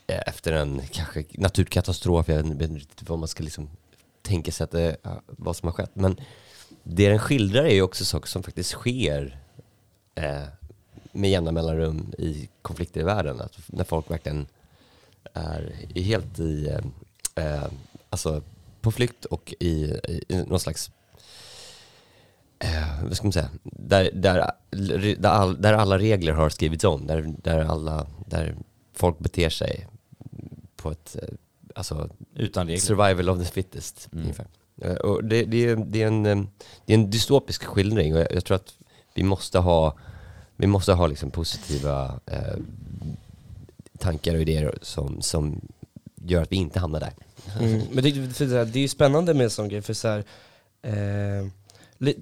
eh, efter en kanske naturkatastrof. Jag vet inte- vad man ska liksom tänka sig att det, ja, vad som har skett. Men det den skildrar är ju också saker som faktiskt sker eh, med jämna mellanrum i konflikter i världen. Att när folk verkligen är helt i, eh, eh, alltså på flykt och i, i, i någon slags eh, vad ska man säga, där, där, där, all, där alla regler har skrivits om, där, där, alla, där folk beter sig på ett, eh, alltså, Utan regler. survival of the fittest Mm. ungefär. Eh, Och det, det, är, det, är en, eh, det är en dystopisk skildring och jag, tror att vi måste ha, vi måste ha liksom positiva eh, tankar och idéer som, som gör att vi inte hamnar där. Mm. Men det, det, här, det är ju spännande med en sån grej, för så här, eh,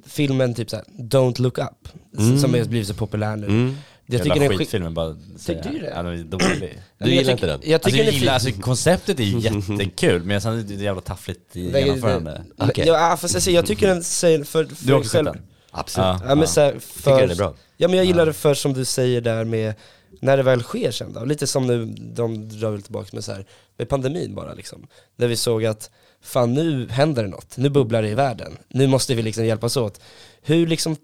filmen typ såhär, Don't look up, Mm. som har blivit så populär nu. Mm. Jag tycker den är skitfilmen bara säga. Tycker du det? Ja, den är dålig. Du gillar inte den? Jag tycker alltså, jag är gillar, alltså, konceptet är ju *laughs* jättekul men sen är det jävla taffligt i genomförande. det- Ja, fast jag, säger, jag tycker den säger för, för Du har också själv- sett den? Absolut. Ja, Ja, men så här, Tycker för, den är bra. Ja men jag gillar Ja. det för som du säger där med när det väl sker sen då, lite som nu de drar väl tillbaka med så här, med pandemin bara liksom. Där vi såg att fan nu händer det något, nu bubblar det i världen, nu måste vi liksom hjälpas åt. Hur liksom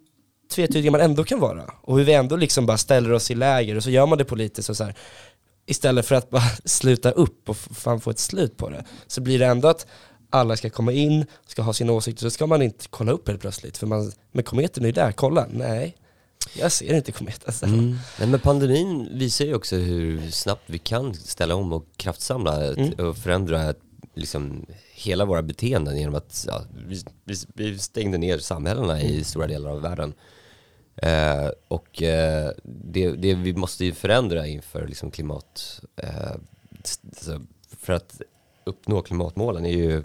tvetydiga man ändå kan vara och hur vi ändå liksom bara ställer oss i läger och så gör man det politiskt och så här. Istället för att bara *laughs* sluta upp och fan få ett slut på det, så blir det ändå att alla ska komma in, ska ha sina åsikter, så ska man inte kolla upp helt plötsligt. För man, men kometen är ju där, kolla. Nej, jag ser inte kometen. Mm. Nej, men pandemin visar ju också hur snabbt vi kan ställa om och kraftsamla Mm. och förändra liksom, hela våra beteenden genom att ja, vi, vi, vi stängde ner samhällena i stora delar av världen. Eh, och eh, det, det vi måste ju förändra inför liksom, klimat, eh, s- så för att uppnå klimatmålen är ju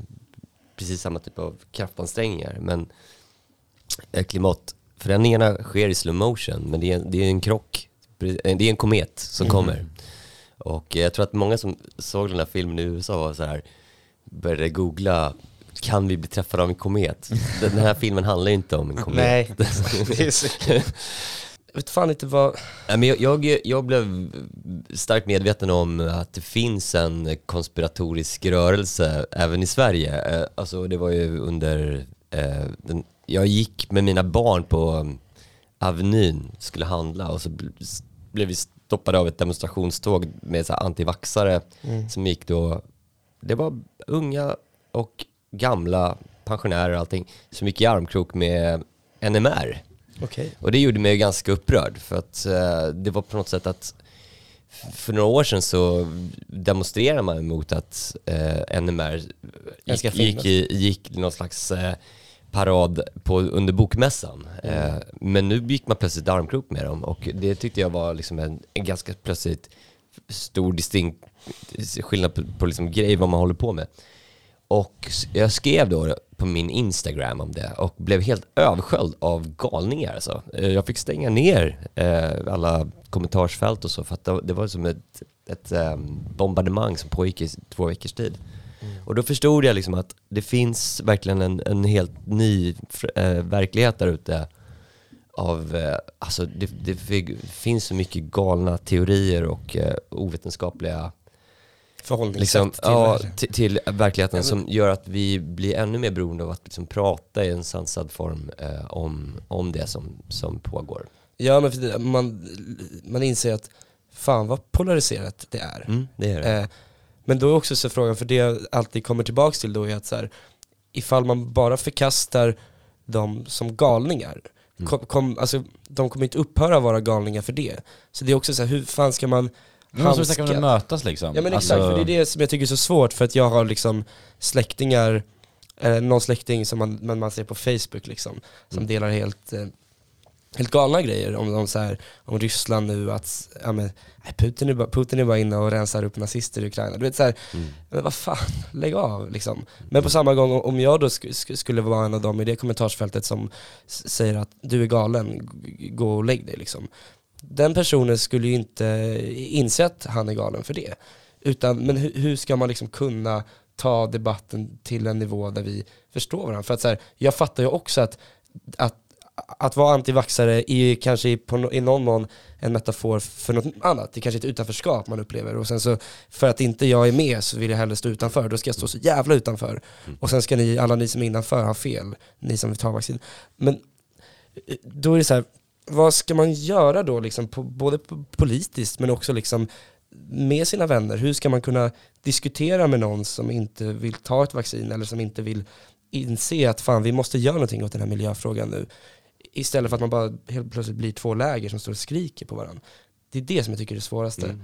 precis samma typ av kraftansträngningar. Men eh, klimatförändringarna sker i slow motion, men det är, det är en krock. Det är en komet som Mm. kommer. Och jag tror att många som såg den här filmen i USA var så här, började googla, kan vi bli träffade av en komet? Den här filmen handlar ju inte om en komet. Nej, *laughs* det är så Jag vet fan inte vad... Nej, men jag, jag, jag blev starkt medveten om att det finns en konspiratorisk rörelse även i Sverige. Eh, Alltså det var ju under, eh, den, jag gick med mina barn på um, Avenyn, skulle handla och så bl- blev vi stoppade av ett demonstrationståg med antivaxare Mm. som gick då, det var unga och gamla pensionärer och allting som gick i armkrok med NMR. Okej. Och det gjorde mig ganska upprörd för att eh, det var på något sätt att för några år sedan så demonstrerade man mot att eh, NMR gick, gick, i, gick någon slags eh, parad på, under bokmässan. Mm. Eh, men nu gick man plötsligt armkrok med dem och det tyckte jag var liksom en, en ganska plötsligt stor distinkt skillnad på, på liksom grej vad man håller på med. Och jag skrev då på min Instagram om det och blev helt översköljd av galningar alltså. Eh, Jag fick stänga ner eh, alla kommentarsfält och så för att det, var som ett, ett ehm, bombardemang som pågick i två veckors tid. Och då förstod jag liksom att det finns verkligen en, en helt ny eh, verklighet där ute av, alltså det, det fi- finns så mycket galna teorier och ovetenskapliga Förhållningssätt liksom, till ja, till, till verkligheten Ja, som gör att vi blir ännu mer beroende av att liksom prata i en sansad form eh, om, om det som, som pågår. Ja men det, man, man inser att fan vad polariserat det är. Mm, det är det. Eh, men då är också så frågan, för det jag alltid kommer tillbaks till då är att så här, ifall man bara förkastar dem som galningar, Mm. kom, kom, alltså, de kommer inte upphöra vara galningar för det. Så det är också så här, hur fan ska man Måste vi snacka om att mötas liksom. Ja men Alltså- exakt, för det är det som jag tycker är så svårt för att jag har liksom släktingar, eh, någon släkting som man, man, man ser på Facebook liksom, som Mm. delar helt, eh, helt galna grejer om, om, så här, om Ryssland nu, att ja, men, Putin, är bara, Putin är bara inne och rensar upp nazister i Ukraina. Du vet så här, Mm. men vad fan, *laughs* lägg av liksom. Men på samma gång, om jag då sk sk skulle vara en av dem i det kommentarsfältet som säger att du är galen, gå och lägg dig liksom. Den personen skulle ju inte inse att han är galen för det. Utan, men hur, hur ska man liksom kunna ta debatten till en nivå där vi förstår varandra? För att så här, jag fattar ju också att, att att vara antivaxare är ju kanske på, i någon mån en metafor för något annat. Det är kanske ett utanförskap man upplever och sen så för att inte jag är med så vill jag hellre stå utanför. Då ska jag stå så jävla utanför. Och sen ska ni, alla ni som är innanför ha fel, ni som vill ta vaccin. Men eh, då är det så här, vad ska man göra då liksom, på, både politiskt men också liksom med sina vänner? Hur ska man kunna diskutera med någon som inte vill ta ett vaccin eller som inte vill inse att fan vi måste göra någonting åt den här miljöfrågan nu. Istället för att man bara helt plötsligt blir två läger som står och skriker på varandra. Det är det som jag tycker är det svåraste.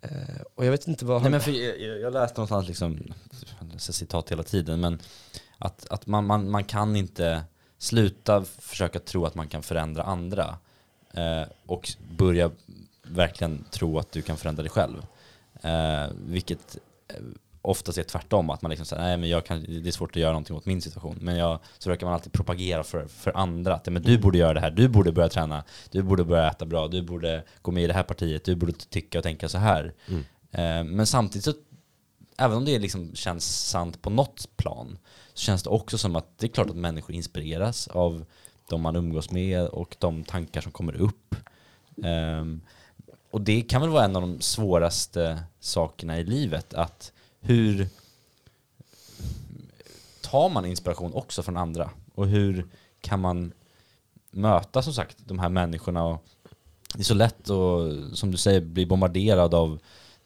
Eh, och jag vet inte vad... Nej, men för jag, jag- läste någonstans, liksom, citat hela tiden, men att, att man, man, man kan inte sluta försöka tro att man kan förändra andra och börja verkligen tro att du kan förändra dig själv. Eh, vilket eh, oftast är tvärtom, att man liksom säger nej men jag kan, det är svårt att göra någonting åt min situation. Men jag, så verkar man alltid propagera för, för andra, att men du borde göra det här, du borde börja träna, du borde börja äta bra, du borde gå med i det här partiet, du borde tycka och tänka så här. Mm. Eh, men samtidigt så, även om det liksom känns sant på något plan, så känns det också som att det är klart att människor inspireras av de man umgås med och de tankar som kommer upp. Um, och det kan väl vara en av de svåraste sakerna i livet, att hur tar man inspiration också från andra? Och hur kan man möta som sagt de här människorna? Och det är så lätt att, som du säger, bli bombarderad av det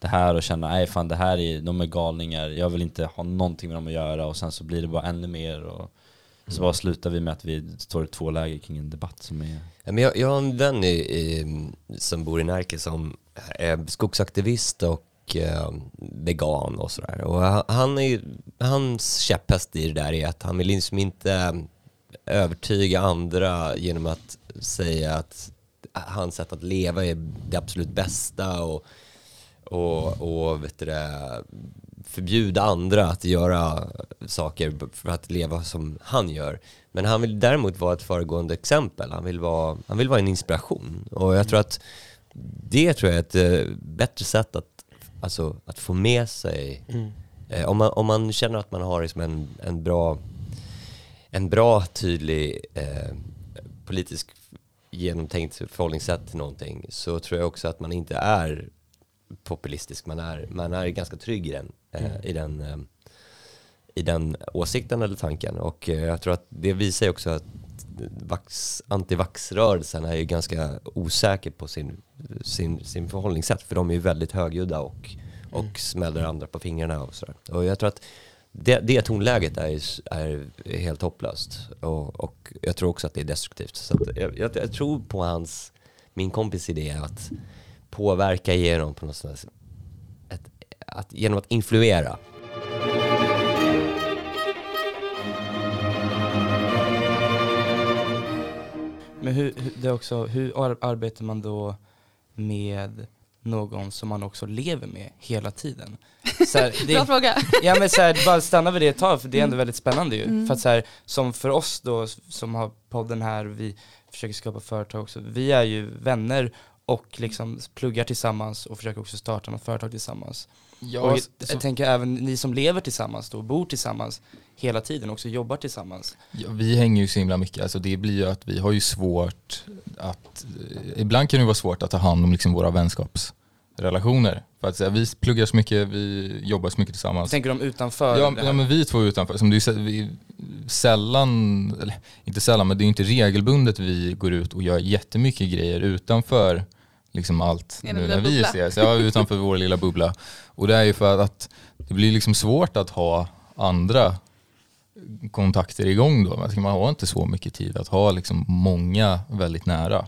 det här och känna, nej fan det här är, de är galningar, jag vill inte ha någonting med dem att göra och sen så blir det bara ännu mer och så vad slutar vi med att vi står i två läger kring en debatt som är Ja, men jag, jag har en vän i, i, som bor i Närke som är skogsaktivist och eh, vegan och sådär. Och han- är, hans käpphäst i det där är att han vill liksom inte eh, övertyga andra genom att säga att hans sätt att leva är det absolut bästa och, och, och vet du det, förbjuda andra att göra saker för att leva som han gör. Men han vill däremot vara ett föregående exempel. Han vill vara, han vill vara en inspiration. Och jag tror att det tror jag är ett eh, bättre sätt att, alltså, att få med sig. Eh, om, man, om man känner att man har liksom en, en bra, en bra tydlig eh, politisk genomtänkt förhållningssätt till någonting så tror jag också att man inte är populistisk. Man är, man är ganska trygg i den, eh, Mm. i den eh, i den åsikten eller tanken. Och eh, jag tror att det visar ju också att vax, antivaxrörelsen är ju ganska osäker på sin, sin, sin förhållningssätt. För de är ju väldigt högljudda och, och Mm. smäller andra på fingrarna och sådär. Och jag tror att det, det tonläget är, är helt hopplöst. Och, och jag tror också att det är destruktivt. Så att jag, jag, jag tror på hans, min kompis idé att påverka genom på något sätt, ett, att, genom att influera. Men hur, hur, det också, hur ar- arbetar man då med någon som man också lever med hela tiden? *laughs* Så här, det, Bra fråga. Ja men så här, bara stanna vid det ett tag för det är ändå Mm. väldigt spännande ju. Mm. För att så här, som för oss då som har podden här, vi försöker skapa företag också, vi är ju vänner och liksom pluggar tillsammans och försöker också starta något företag tillsammans. Ja, och jag, jag tänker även ni som lever tillsammans då, bor tillsammans hela tiden, också jobbar tillsammans. Ja, vi hänger ju så himla mycket, alltså det blir ju att vi har ju svårt att, eh, ibland kan det vara svårt att ta hand om liksom våra vänskapsrelationer. För att säga, vi pluggar så mycket, vi jobbar så mycket tillsammans. Tänker de utanför Ja, det här? ja men vi två utanför, som du säger, vi sällan, eller inte sällan, men det är inte regelbundet vi går ut och gör jättemycket grejer utanför liksom allt nu när vi bubbla. ses. Ja, utanför vår lilla bubbla. Och det är ju för att det blir liksom svårt att ha andra kontakter igång då. Alltså, Man har inte så mycket tid att ha liksom många väldigt nära.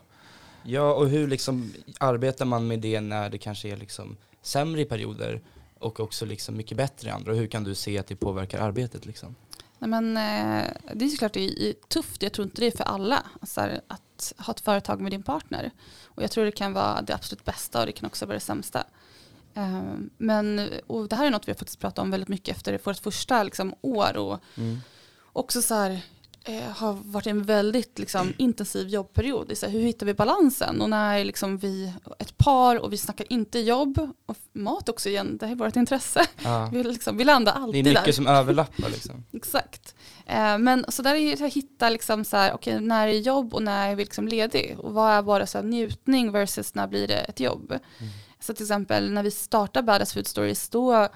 Ja, och hur liksom arbetar man med det när det kanske är liksom sämre i perioder och också liksom mycket bättre i andra? Och hur kan du se att det påverkar arbetet liksom? Nej, men, eh, det är såklart det är tufft, jag tror inte det är för alla. Alltså, här, att ha ett företag med din partner. Och jag tror det kan vara det absolut bästa och det kan också vara det sämsta. Eh, Men och det här är något vi har faktiskt pratat om väldigt mycket efter vårt första liksom, år. Och också så här, eh, har varit en väldigt liksom, intensiv jobbperiod. Så här, hur hittar vi balansen? Och när liksom, vi ett par och vi snackar inte jobb och mat också igen, det är vårt intresse. Ja. *laughs* Vi, liksom, vi landar Det är alltid mycket där. som överlappar liksom. *laughs* Exakt. Eh, men så där är det att hitta liksom så här, okej, när är jobb och när är vi liksom ledig? Och vad är bara så njutning versus när blir det ett jobb? Så till exempel när vi startade Badass Food Stories då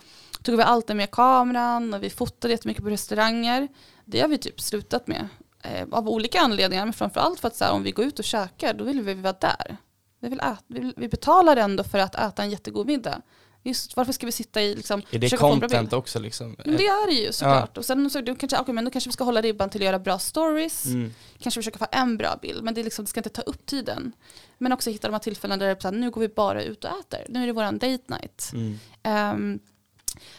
tog vi alltid med kameran och vi fotade jättemycket på restauranger. Det har vi typ slutat med eh, av olika anledningar men framförallt för att så här, om vi går ut och käkar då vill vi vara där. Vi, vill äta, vi, vill, vi betalar ändå för att äta en jättegod middag. Just, varför ska vi sitta i liksom, Är det content också liksom? Men det är det ju såklart. Och sen så då kanske, okay, men då kanske vi ska hålla ribban till att göra bra stories. Mm. Kanske försöka få en bra bild. Men det, är liksom, det ska inte ta upp tiden. Men också hitta de här tillfällena där det är så här, nu går vi bara ut och äter. Nu är det våran date night. Mm. Ehm,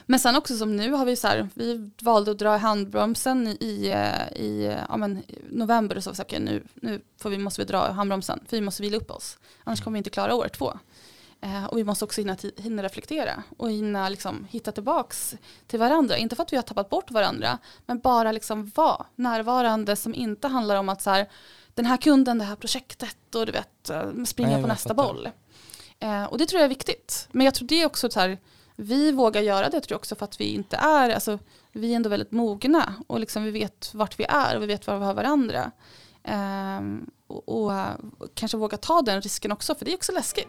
men sen också som nu har vi så här, vi valde att dra i handbromsen i, i, eh, ja, men, november och så, så okay, nu, nu får vi, måste vi dra i handbromsen för vi måste vila upp oss. Annars kommer vi inte klara år två. Eh, och vi måste också hinna, hinna reflektera och hinna liksom, hitta tillbaks till varandra. Inte för att vi har tappat bort varandra, men bara liksom vara närvarande som inte handlar om att så här, den här kunden, det här projektet och du vet, eh, springa Nej, på nästa boll. Eh, och det tror jag är viktigt. Men jag tror det är också så här, vi vågar göra det tror jag också för att vi inte är, alltså vi är ändå väldigt mogna och liksom vi vet vart vi är och vi vet var vi har varandra. Ehm, och, och eh, kanske våga ta den risken också för det är också läskigt.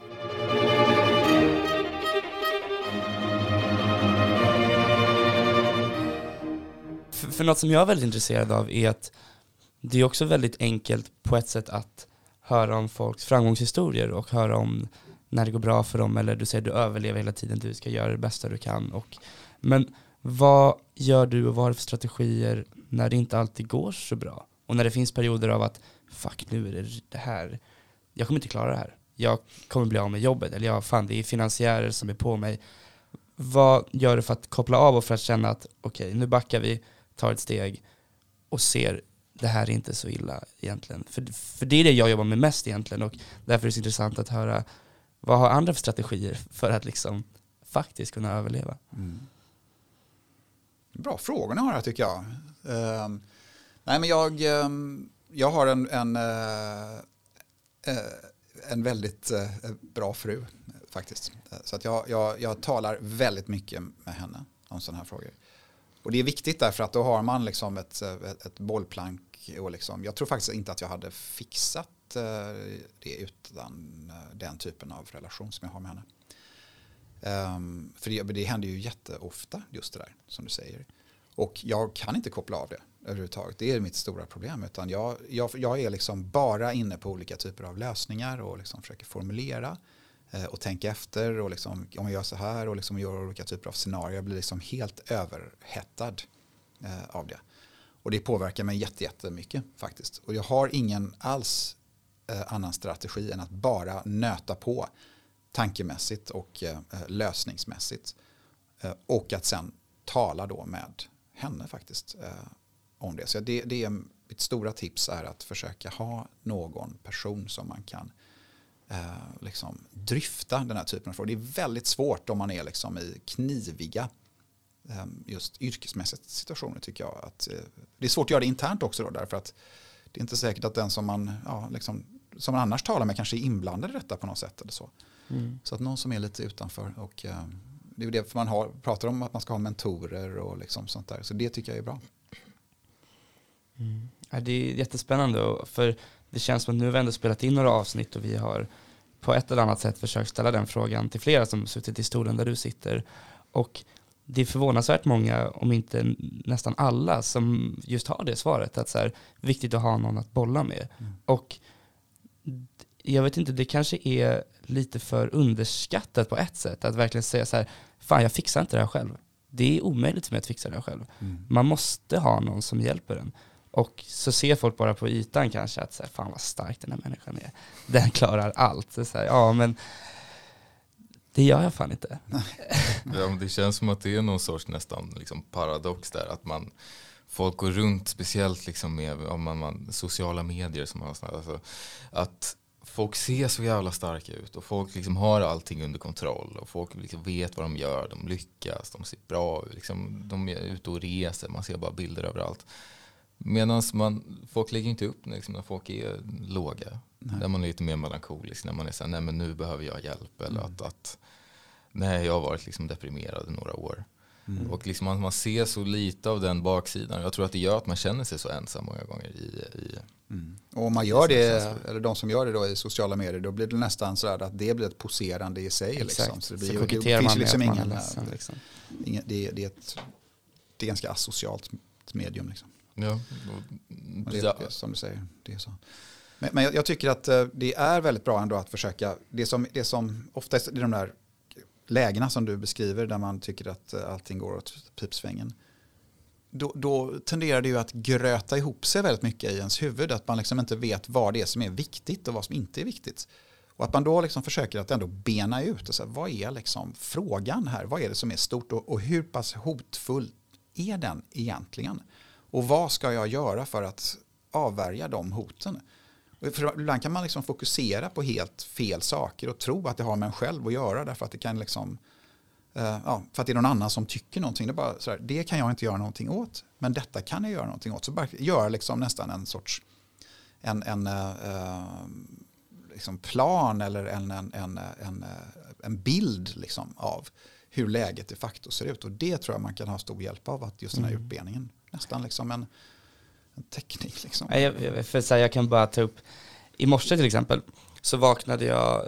För, något som jag är väldigt intresserad av är att det är också väldigt enkelt på ett sätt att höra om folks framgångshistorier och höra om när det går bra för dem eller du säger du överlever hela tiden, du ska göra det bästa du kan. Och, men vad gör du och vad har du för strategier när det inte alltid går så bra? Och när det finns perioder av att fuck nu är det det här, jag kommer inte klara det här. Jag kommer bli av med jobbet eller jag, fan det är finansiärer som är på mig. Vad gör du för att koppla av och för att känna att okej okay, nu backar vi, tar ett steg och ser det här är inte så illa egentligen. För, för det är det jag jobbar med mest egentligen och därför är det så intressant att höra vad har andra för strategier för att liksom faktiskt kunna överleva? Mm. Bra frågor ni har här tycker jag. Uh, nej men jag, um, jag har en, en, uh, en väldigt eh, bra fru faktiskt. Så att jag, jag, jag talar väldigt mycket med henne om sådana här frågor. Och det är viktigt därför att då har man liksom ett, ett, ett bollplank. Och liksom, jag tror faktiskt inte att jag hade fixat eh, det utan eh, den typen av relation som jag har med henne. Um, för det, det händer ju jätteofta just det där som du säger. Och jag kan inte koppla av det överhuvudtaget. Det är mitt stora problem. Utan jag, jag, jag är liksom bara inne på olika typer av lösningar och liksom försöker formulera Eh, och tänka efter. Och liksom, om jag gör så här och liksom gör olika typer av scenarier. Jag blir liksom helt överhettad eh, av det. Och det påverkar mig jättemycket faktiskt. Och jag har ingen alls eh, annan strategi än att bara nöta på tankemässigt och eh, eh, lösningsmässigt. Eh, och att sen tala då med henne faktiskt eh, om det. Så det, det är mitt stora tips är att försöka ha någon person som man kan eh, liksom dryfta den här typen av frågor. Det är väldigt svårt om man är liksom i kniviga eh, just yrkesmässiga situationer tycker jag. Att, eh, det är svårt att göra det internt också då därför att det är inte säkert att den som man, ja, liksom, som man annars talar med kanske är inblandad i detta på något sätt. Eller så. Mm. så att någon som är lite utanför och eh, det är det för man har, pratar om att man ska ha mentorer och liksom sånt där. Så det tycker jag är bra. Mm. Ja, det är jättespännande för det känns som att nu har vi ändå spelat in några avsnitt och vi har på ett eller annat sätt försökt ställa den frågan till flera som suttit i stolen där du sitter. Och det är förvånansvärt många, om inte nästan alla, som just har det svaret. Att så här, viktigt att ha någon att bolla med. Mm. Och jag vet inte, det kanske är lite för underskattat på ett sätt. Att verkligen säga så här, fan jag fixar inte det här själv. Det är omöjligt för mig att fixa det här själv. Mm. Man måste ha någon som hjälper en. Och så ser folk bara på ytan kanske att så här, fan vad stark den här människan är. Den klarar allt. Så här, ja men det gör jag fan inte. *laughs* ja, men det känns som att det är någon sorts nästan liksom paradox där. Att man, folk går runt, speciellt liksom med om man, man, sociala medier. Som man, alltså, att folk ser så jävla starka ut och folk liksom har allting under kontroll och folk liksom vet vad de gör, de lyckas, de ser bra ut, liksom, de är ute och reser, man ser bara bilder överallt. Medan folk lägger inte upp liksom, när folk är låga. Nej. Där man är lite mer melankolisk, när man är såhär, nej men nu behöver jag hjälp. Eller mm. att, att, nej jag har varit liksom deprimerad i några år. Mm. Och liksom man, man ser så lite av den baksidan. Jag tror att det gör att man känner sig så ensam många gånger i, i Mm. Och om man gör det, eller de som gör det då i sociala medier, då blir det nästan så att det blir ett poserande i sig. Liksom. Så det, blir, så det finns liksom ingen, ledsen, liksom. ingen det, det, är ett, det är ganska asocialt medium. Liksom. Ja. Det, ja. som du säger, det är så. Men, men jag, jag, tycker att eh, det är väldigt bra ändå att försöka, det som, det som oftast är de där lägena som du beskriver där man tycker att eh, allting går åt pipsvängen då, då, tenderar det ju att gröta ihop sig väldigt mycket i ens huvud. Att man liksom inte vet vad det är som är viktigt och vad som inte är viktigt. Och att man då liksom försöker att ändå bena ut, och så här, vad är liksom frågan här? Vad är det som är stort och, och hur pass hotfull är den egentligen? Och vad ska jag göra för att avvärja de hoten? För ibland kan man liksom fokusera på helt fel saker och tro att det har med en själv att göra därför att det kan liksom Uh, ja, för att det är någon annan som tycker någonting. Det, bara sådär, det kan jag inte göra någonting åt, men detta kan jag göra någonting åt. Så bara göra liksom nästan en sorts en, en uh, liksom plan eller en, en, en, en, en bild liksom av hur läget de facto ser ut. Och det tror jag man kan ha stor hjälp av, att just den här mm. utbeningen. Nästan liksom en, en teknik. Liksom. Jag, för så här, jag kan bara ta upp, i morse till exempel, så vaknade jag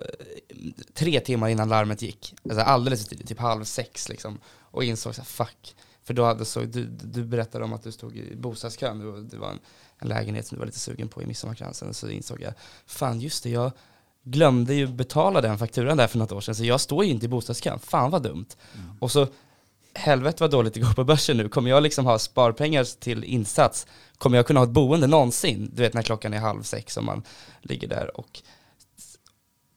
eh, tre timmar innan larmet gick. Alltså alldeles tidigt, typ halv sex liksom. Och insåg så här, fuck. För då hade så, du, du berättade om att du stod i bostadskön, det var en, en lägenhet som du var lite sugen på i Midsommarkransen. Så insåg jag, fan just det, jag, glömde ju betala den fakturan där för något år sedan, så jag står ju inte i bostadskön. Fan vad dumt. Och så, helvete vad dåligt det går på börsen nu. Kommer jag liksom ha sparpengar till insats? Kommer jag kunna ha ett boende någonsin? Du vet när klockan är halv sex och man ligger där och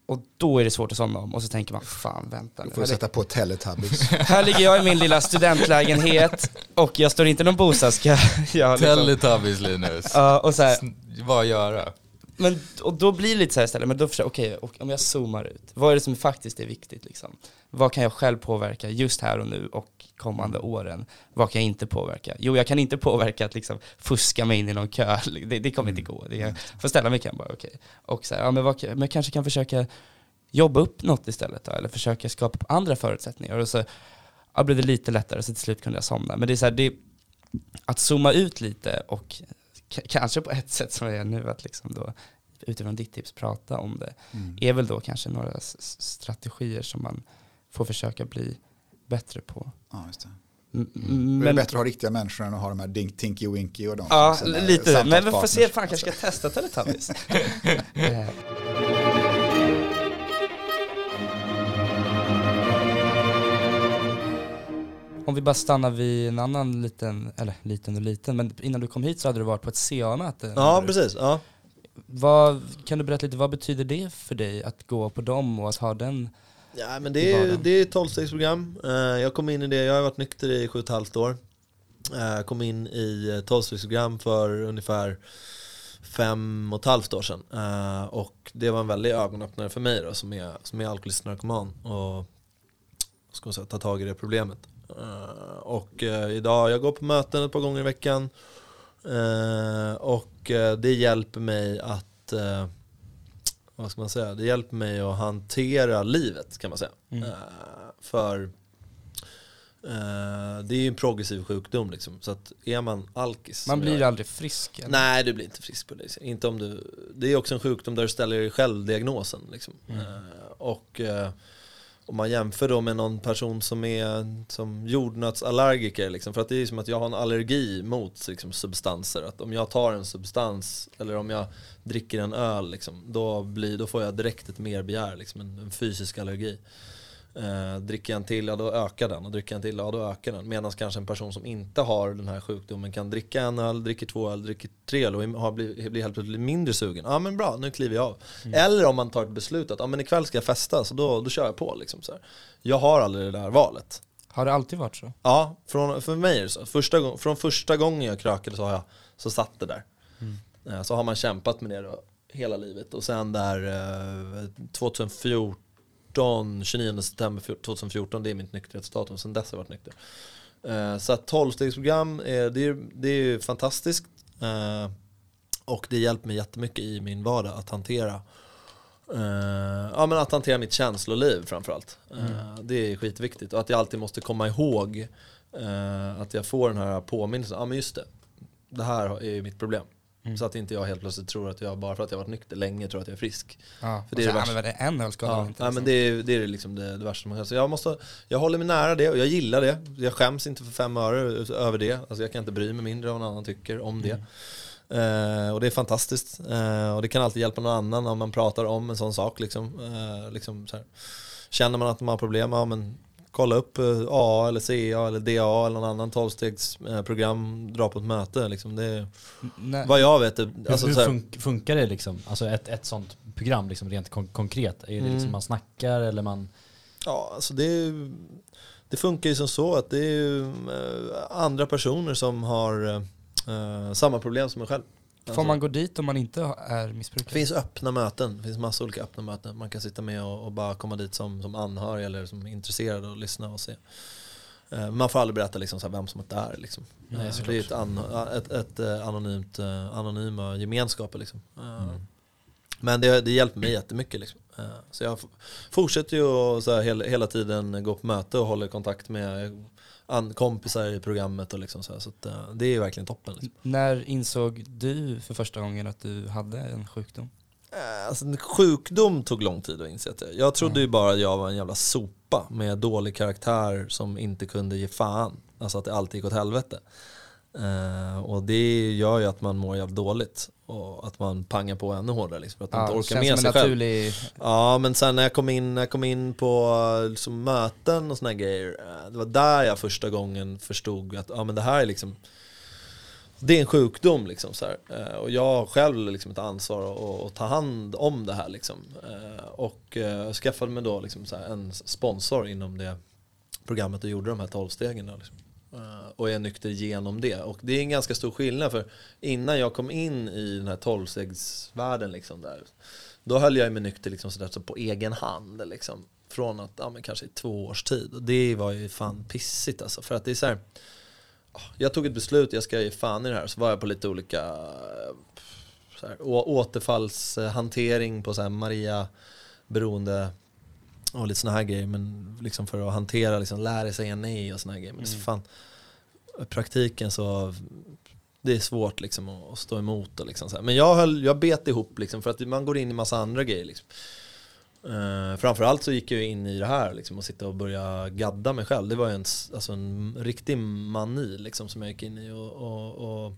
och då är det svårt att somna om och så tänker man, fan vänta Du nu. får Här, sätta på Teletubbies. *laughs* här ligger jag i min lilla studentlägenhet och jag står inte i någon bostadskö. *laughs* Jag liksom- Teletubbies Linus. Ja, och så här, Vad göra? men, och då blir det lite så här istället, men då försöker okej, och om jag zoomar ut, vad är det som faktiskt är viktigt liksom? Vad kan jag själv påverka just här och nu och kommande åren? Vad kan jag inte påverka? Jo, jag kan inte påverka att liksom fuska mig in i någon kö, *laughs* det, det kommer inte gå. Det jag får ställa mig kan bara, okej. Och så här, ja men, vad, men jag kanske kan försöka jobba upp något istället då, eller försöka skapa andra förutsättningar. Och så ja, blev det lite lättare, så till slut kunde jag somna. Men det är så här, det, att zooma ut lite och k- kanske på ett sätt som jag är nu, att liksom då utifrån ditt tips prata om det, Mm. är väl då kanske några s- strategier som man får försöka bli bättre på. Ja, just det. M- Men, m- det är bättre att ha riktiga människor än att ha de här dink, Tinky Winky och de ja, lite. Men vi får se, fan kanske ska testa Teletubbies. *laughs* Om vi bara stannar vid en annan liten, eller liten och liten, men innan du kom hit så hade du varit på ett CA-möte. Ja, precis. Ja. Vad, kan du berätta lite, vad betyder det för dig att gå på dem och att ha den? Ja, men det är, det är ett tolvstegsprogram. Eh, Jag kom in i det, jag har varit nykter i sju och ett halvt år. Jag kom in i ett tolvstegsprogram för ungefär fem och ett halvt år sedan. Eh, Och det var en väldig ögonöppnare för mig då, som är, som är alkoholist och narkoman. Och ska säga, ta tag i det problemet. Eh, Och eh, idag, jag går på möten ett par gånger i veckan. Eh, Och eh, det hjälper mig att eh, vad ska man säga, det hjälper mig att hantera livet kan man säga. Mm. Eh, för eh, det är ju en progressiv sjukdom liksom. Så att är man alkis Man blir jag aldrig frisk. eller? Nej, du blir inte frisk på det. Inte om du, det är också en sjukdom där du ställer dig själv diagnosen. Liksom. Mm. Eh, och om man jämför då med någon person som är som jordnötsallergiker, liksom, för att det är som att jag har en allergi mot liksom, substanser. Att om jag tar en substans eller om jag dricker en öl, liksom, då, blir, då får jag direkt ett merbegär, liksom, en, en fysisk allergi. Eh, dricker jag en till, ja då ökar den. Och dricker jag en till, ja då ökar den. Medan kanske en person som inte har den här sjukdomen kan dricka en öl, dricker två öl, dricker tre öl och har blir, blir helt plötsligt mindre sugen. Ja men bra, nu kliver jag av. Eller om man tar ett beslut att ja, men ikväll ska jag festa, så då, då kör jag på. Liksom, så här. Jag har aldrig det där valet. Har det alltid varit så? Ja, från, för mig är det så. Första, gång- från första gången jag krökade så, har jag, så satt det där. Eh, Så har man kämpat med det då, hela livet. Och sen där eh, 2014, 29 september 2014, det är mitt nykterhetsdatum. Sen dess har jag varit nykter. Eh, Så att 12-stegsprogram, är- det är, det är fantastiskt. Eh, Och det hjälper mig jättemycket i min vardag att hantera Eh, ja men att hantera mitt känsloliv framförallt. Uh, det är skitviktigt och att jag alltid måste komma ihåg att jag får den här påminnelsen, ja men just det, det här är ju mitt problem. Så att inte jag helt plötsligt tror att jag bara för att jag varit nykter länge tror att jag är frisk. Ja, För det är så, det ja, värsta. men det en öl Ja, inte. nej, men liksom. det är, det är liksom det, det värsta man kan. Så jag, måste, jag håller mig nära det och jag gillar det. Jag skäms inte för fem öre över det. Alltså jag kan inte bry mig mindre om vad någon annan tycker om det. Eh, och det är fantastiskt. Eh, och det kan alltid hjälpa någon annan om man pratar om en sån sak. Liksom. Eh, liksom så här. Känner man att man har problem, ja men kolla upp eh, A eller CA eller DA eller någon annan tolvstegsprogram, dra på ett möte. Liksom. Det är, Nej. vad jag vet, det, Hur, alltså, hur här, fun- funkar det liksom? Alltså ett, ett sånt program liksom rent kon- konkret? Är det liksom Mm. man snackar eller man... Ja, alltså det, är det funkar ju som så att det är ju eh, andra personer som har eh, samma problem som en själv. Får Alltså, man gå dit om man inte är det missbrukare? finns öppna möten, det finns massa olika öppna möten. Man kan sitta med och, och bara komma dit som, som anhörig eller som intresserad och lyssna och se. Eh, Man får aldrig berätta liksom så vem som är där. Liksom. Nej, Eh, det är ett, an, ett, ett eh, anonymt, anonyma gemenskaper. Liksom. Eh, Men det, det hjälper mig jättemycket. Liksom. Så jag fortsätter ju att hela, hela tiden gå på möte och håller kontakt med an, kompisar i programmet. Och liksom så här, så att, eh, det är verkligen toppen. Liksom. När insåg du för första gången att du hade en sjukdom? Eh, Alltså, en sjukdom tog lång tid att inse att jag, jag trodde ju bara att jag var en jävla sopa med dålig karaktär som inte kunde ge fan. Alltså att det alltid gick åt helvete. Eh, och det gör ju att man mår jävligt dåligt. Och att man pangar på ännu hårdare liksom, för att man Ja, inte orkar med sig en själv. naturlig- Ja men sen när jag kom in, när jag kom in på liksom, möten och såna här grejer. eh, Det var där jag första gången förstod att ja, men det här är liksom det är en sjukdom liksom så här. Eh, Och jag har själv liksom ett ansvar att, att ta hand om det här liksom. Och jag skaffade mig då liksom en sponsor inom det programmet och gjorde de här 12 stegen. Då liksom. Eh, och är nykter genom det. Och det är en ganska stor skillnad för innan jag kom in i den här tolvstegsvärlden. liksom där. Då höll jag mig nykter liksom sådär så på egen hand liksom. Från att, ja men kanske i två års tid. Och det var ju fan pissigt alltså. För att det är så här. Ah, jag tog ett beslut, jag ska ge fan i det här. Så var jag på lite olika eh, så här, återfallshantering på så här Maria beroende och lite såna här grejer. Men liksom för att hantera, liksom, lära sig nej och såna här grejer. Men Mm. fan, i praktiken så det är svårt liksom att att stå emot och liksom så här. Men jag, höll, jag bet ihop liksom för att man går in i massa andra grejer liksom. Uh, framförallt så gick jag in i det här liksom, och sitta och börja gadda mig själv. Det var ju en, alltså en riktig mani liksom, som jag gick in i. Och, och, och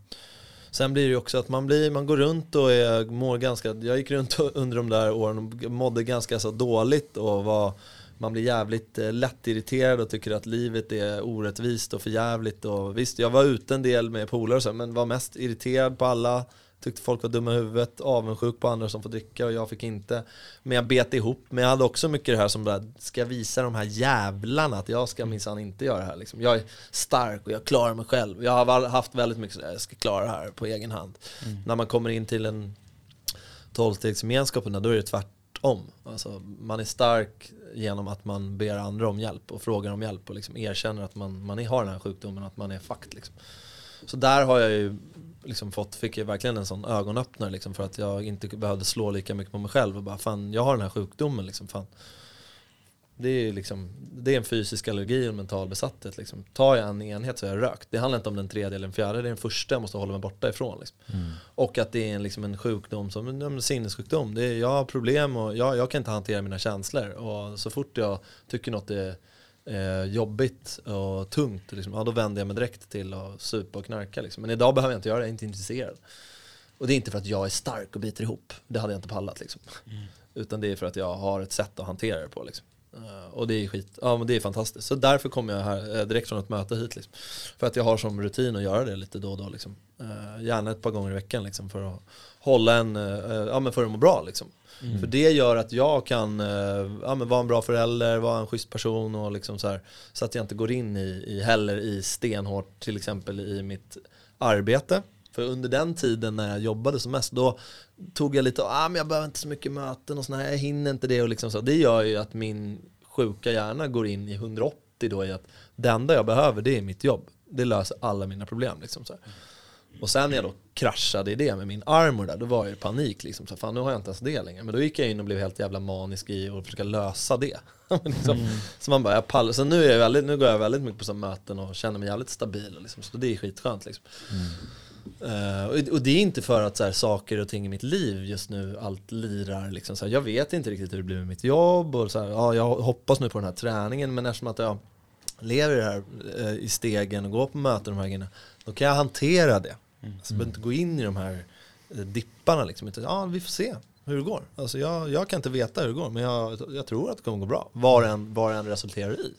sen blir det ju också att man, blir, man går runt och är, mår ganska, jag gick runt *laughs* under de där åren och mådde ganska så dåligt och var, man blir jävligt eh, lättirriterad och tycker att livet är orättvist och förjävligt. Och visst, jag var ute en del med polare och så, men var mest irriterad på alla. Tyckte folk var dumma i huvudet, avundsjuk på andra som får dricka och jag fick inte. Men jag bet ihop. Men jag hade också mycket det här som bara, ska visa de här jävlarna att jag ska minsann inte göra det här. Liksom. Jag är stark och jag klarar mig själv. Jag har haft väldigt mycket sådär, jag ska klara det här på egen hand. Mm. När man kommer in till en tolvstegsgemenskapen, då är det tvärtom. Alltså, man är stark genom att man ber andra om hjälp och frågar om hjälp och liksom erkänner att man, man har den här sjukdomen och att man är fucked. Liksom. Så där har jag ju liksom fått, fick jag verkligen en sån ögonöppnare liksom, för att jag inte behövde slå lika mycket på mig själv och bara fan jag har den här sjukdomen liksom. Fan. Det är, liksom, det är en fysisk allergi och en mental besatthet. Liksom. Tar jag en enhet så är jag rökt. Det handlar inte om den tredje eller den fjärde, det är den första jag måste hålla mig borta ifrån. Liksom. Mm. Och att det är en, liksom en sjukdom som en, en sinnessjukdom. Det är, jag har problem och jag, jag kan inte hantera mina känslor. Och så fort jag tycker något är eh, jobbigt och tungt, liksom, ja, då vänder jag mig direkt till att supa och knarka. Liksom. Men idag behöver jag inte göra det, jag är inte intresserad. Och det är inte för att jag är stark och biter ihop, det hade jag inte pallat. Liksom. Utan det är för att jag har ett sätt att hantera det på. Liksom. Eh, och det är skit, ja men det är fantastiskt. Så därför kommer jag här eh, direkt från ett möte hit. Liksom. För att jag har som rutin att göra det lite då och då. Liksom. Eh, gärna ett par gånger i veckan liksom, för att hålla en, eh, ja men för att må bra liksom. Mm. För det gör att jag kan eh, ja, men vara en bra förälder, vara en schysst person och liksom så här. Så att jag inte går in i, i heller i stenhårt till exempel i mitt arbete. För under den tiden när jag jobbade som mest, då tog jag lite, ah, men jag behöver inte så mycket möten och sådär, jag hinner inte det och liksom så. Det gör ju att min sjuka hjärna går in i 180 då i att det enda jag behöver det är mitt jobb. Det löser alla mina problem liksom så här. Och sen när jag då kraschade i det med min armor där, då var jag i panik liksom. Så fan nu har jag inte ens det längre. Men då gick jag in och blev helt jävla manisk i att försöka lösa det. *laughs* liksom. Mm. Så man bara, jag pallar. Så nu, är jag väldigt, nu går jag väldigt mycket på så möten och känner mig jävligt stabil. Liksom. Så det är skitskönt liksom. Eh, och, och det är inte för att så här, saker och ting i mitt liv just nu allt lirar. Liksom, så här, jag vet inte riktigt hur det blir med mitt jobb. Och så här, ja, jag hoppas nu på den här träningen. Men eftersom att jag lever det här eh, i stegen och går på möten och de här grejerna. Då kan jag hantera det. Mm. Så jag behöver inte gå in i de här eh, dipparna. Liksom. Utan, ja, vi får se hur det går. Alltså, jag, jag kan inte veta hur det går. Men jag, jag tror att det kommer gå bra. Vad det än, vad det än resulterar i.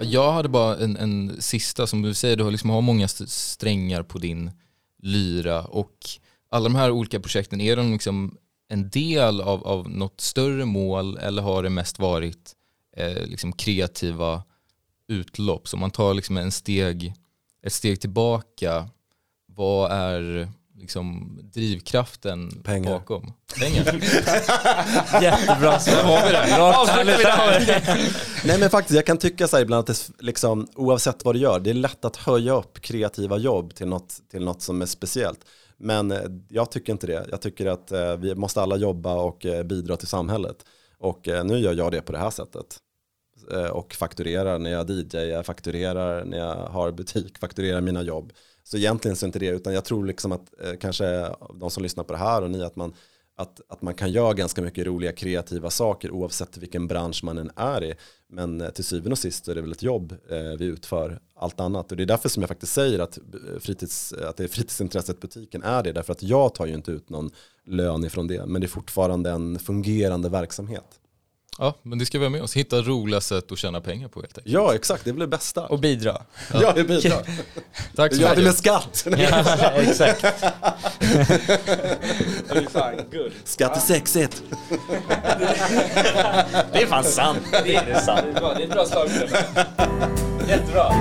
Jag hade bara en, en sista, som du säger, du har, liksom, har många st- strängar på din lyra och alla de här olika projekten, är de liksom en del av, av något större mål eller har det mest varit eh, liksom kreativa utlopp? Så om man tar liksom en steg, ett steg tillbaka, vad är liksom drivkraften Pengar. bakom? Pengar. *laughs* Jättebra svar. Där har vi det. Rakt Avslutar vi där. *laughs* Nej men faktiskt, jag kan tycka så här ibland att det, liksom, oavsett vad du gör, det är lätt att höja upp kreativa jobb till något, till något som är speciellt. Men eh, jag tycker inte det. Jag tycker att eh, vi måste alla jobba och eh, bidra till samhället. Och nu gör jag det på det här sättet. Och fakturerar när jag DJar, fakturerar när jag har butik, fakturerar mina jobb. Så egentligen så är inte det, utan jag tror liksom att kanske de som lyssnar på det här och ni, att man att, att man kan göra ganska mycket roliga kreativa saker oavsett vilken bransch man än är i. Men eh, till syvende och sist är det väl ett jobb eh, vi utför allt annat. Och det är därför som jag faktiskt säger att, eh, fritids, att det är fritidsintresset butiken är det. Därför att jag tar ju inte ut någon lön ifrån det. Men det är fortfarande en fungerande verksamhet. Ja, men det ska vi ha med oss. Hitta roliga sätt att tjäna pengar på helt enkelt. Ja, exakt. Det är väl det bästa. Och bidra. Ja, det bidrar. *laughs* Tack så Gör det mycket. med skatt. Ja, exakt. *laughs* Skatt är sexigt. *laughs* Det är fan sant. Det är det sant. Det är bra, det är ett bra slagord. Jättebra.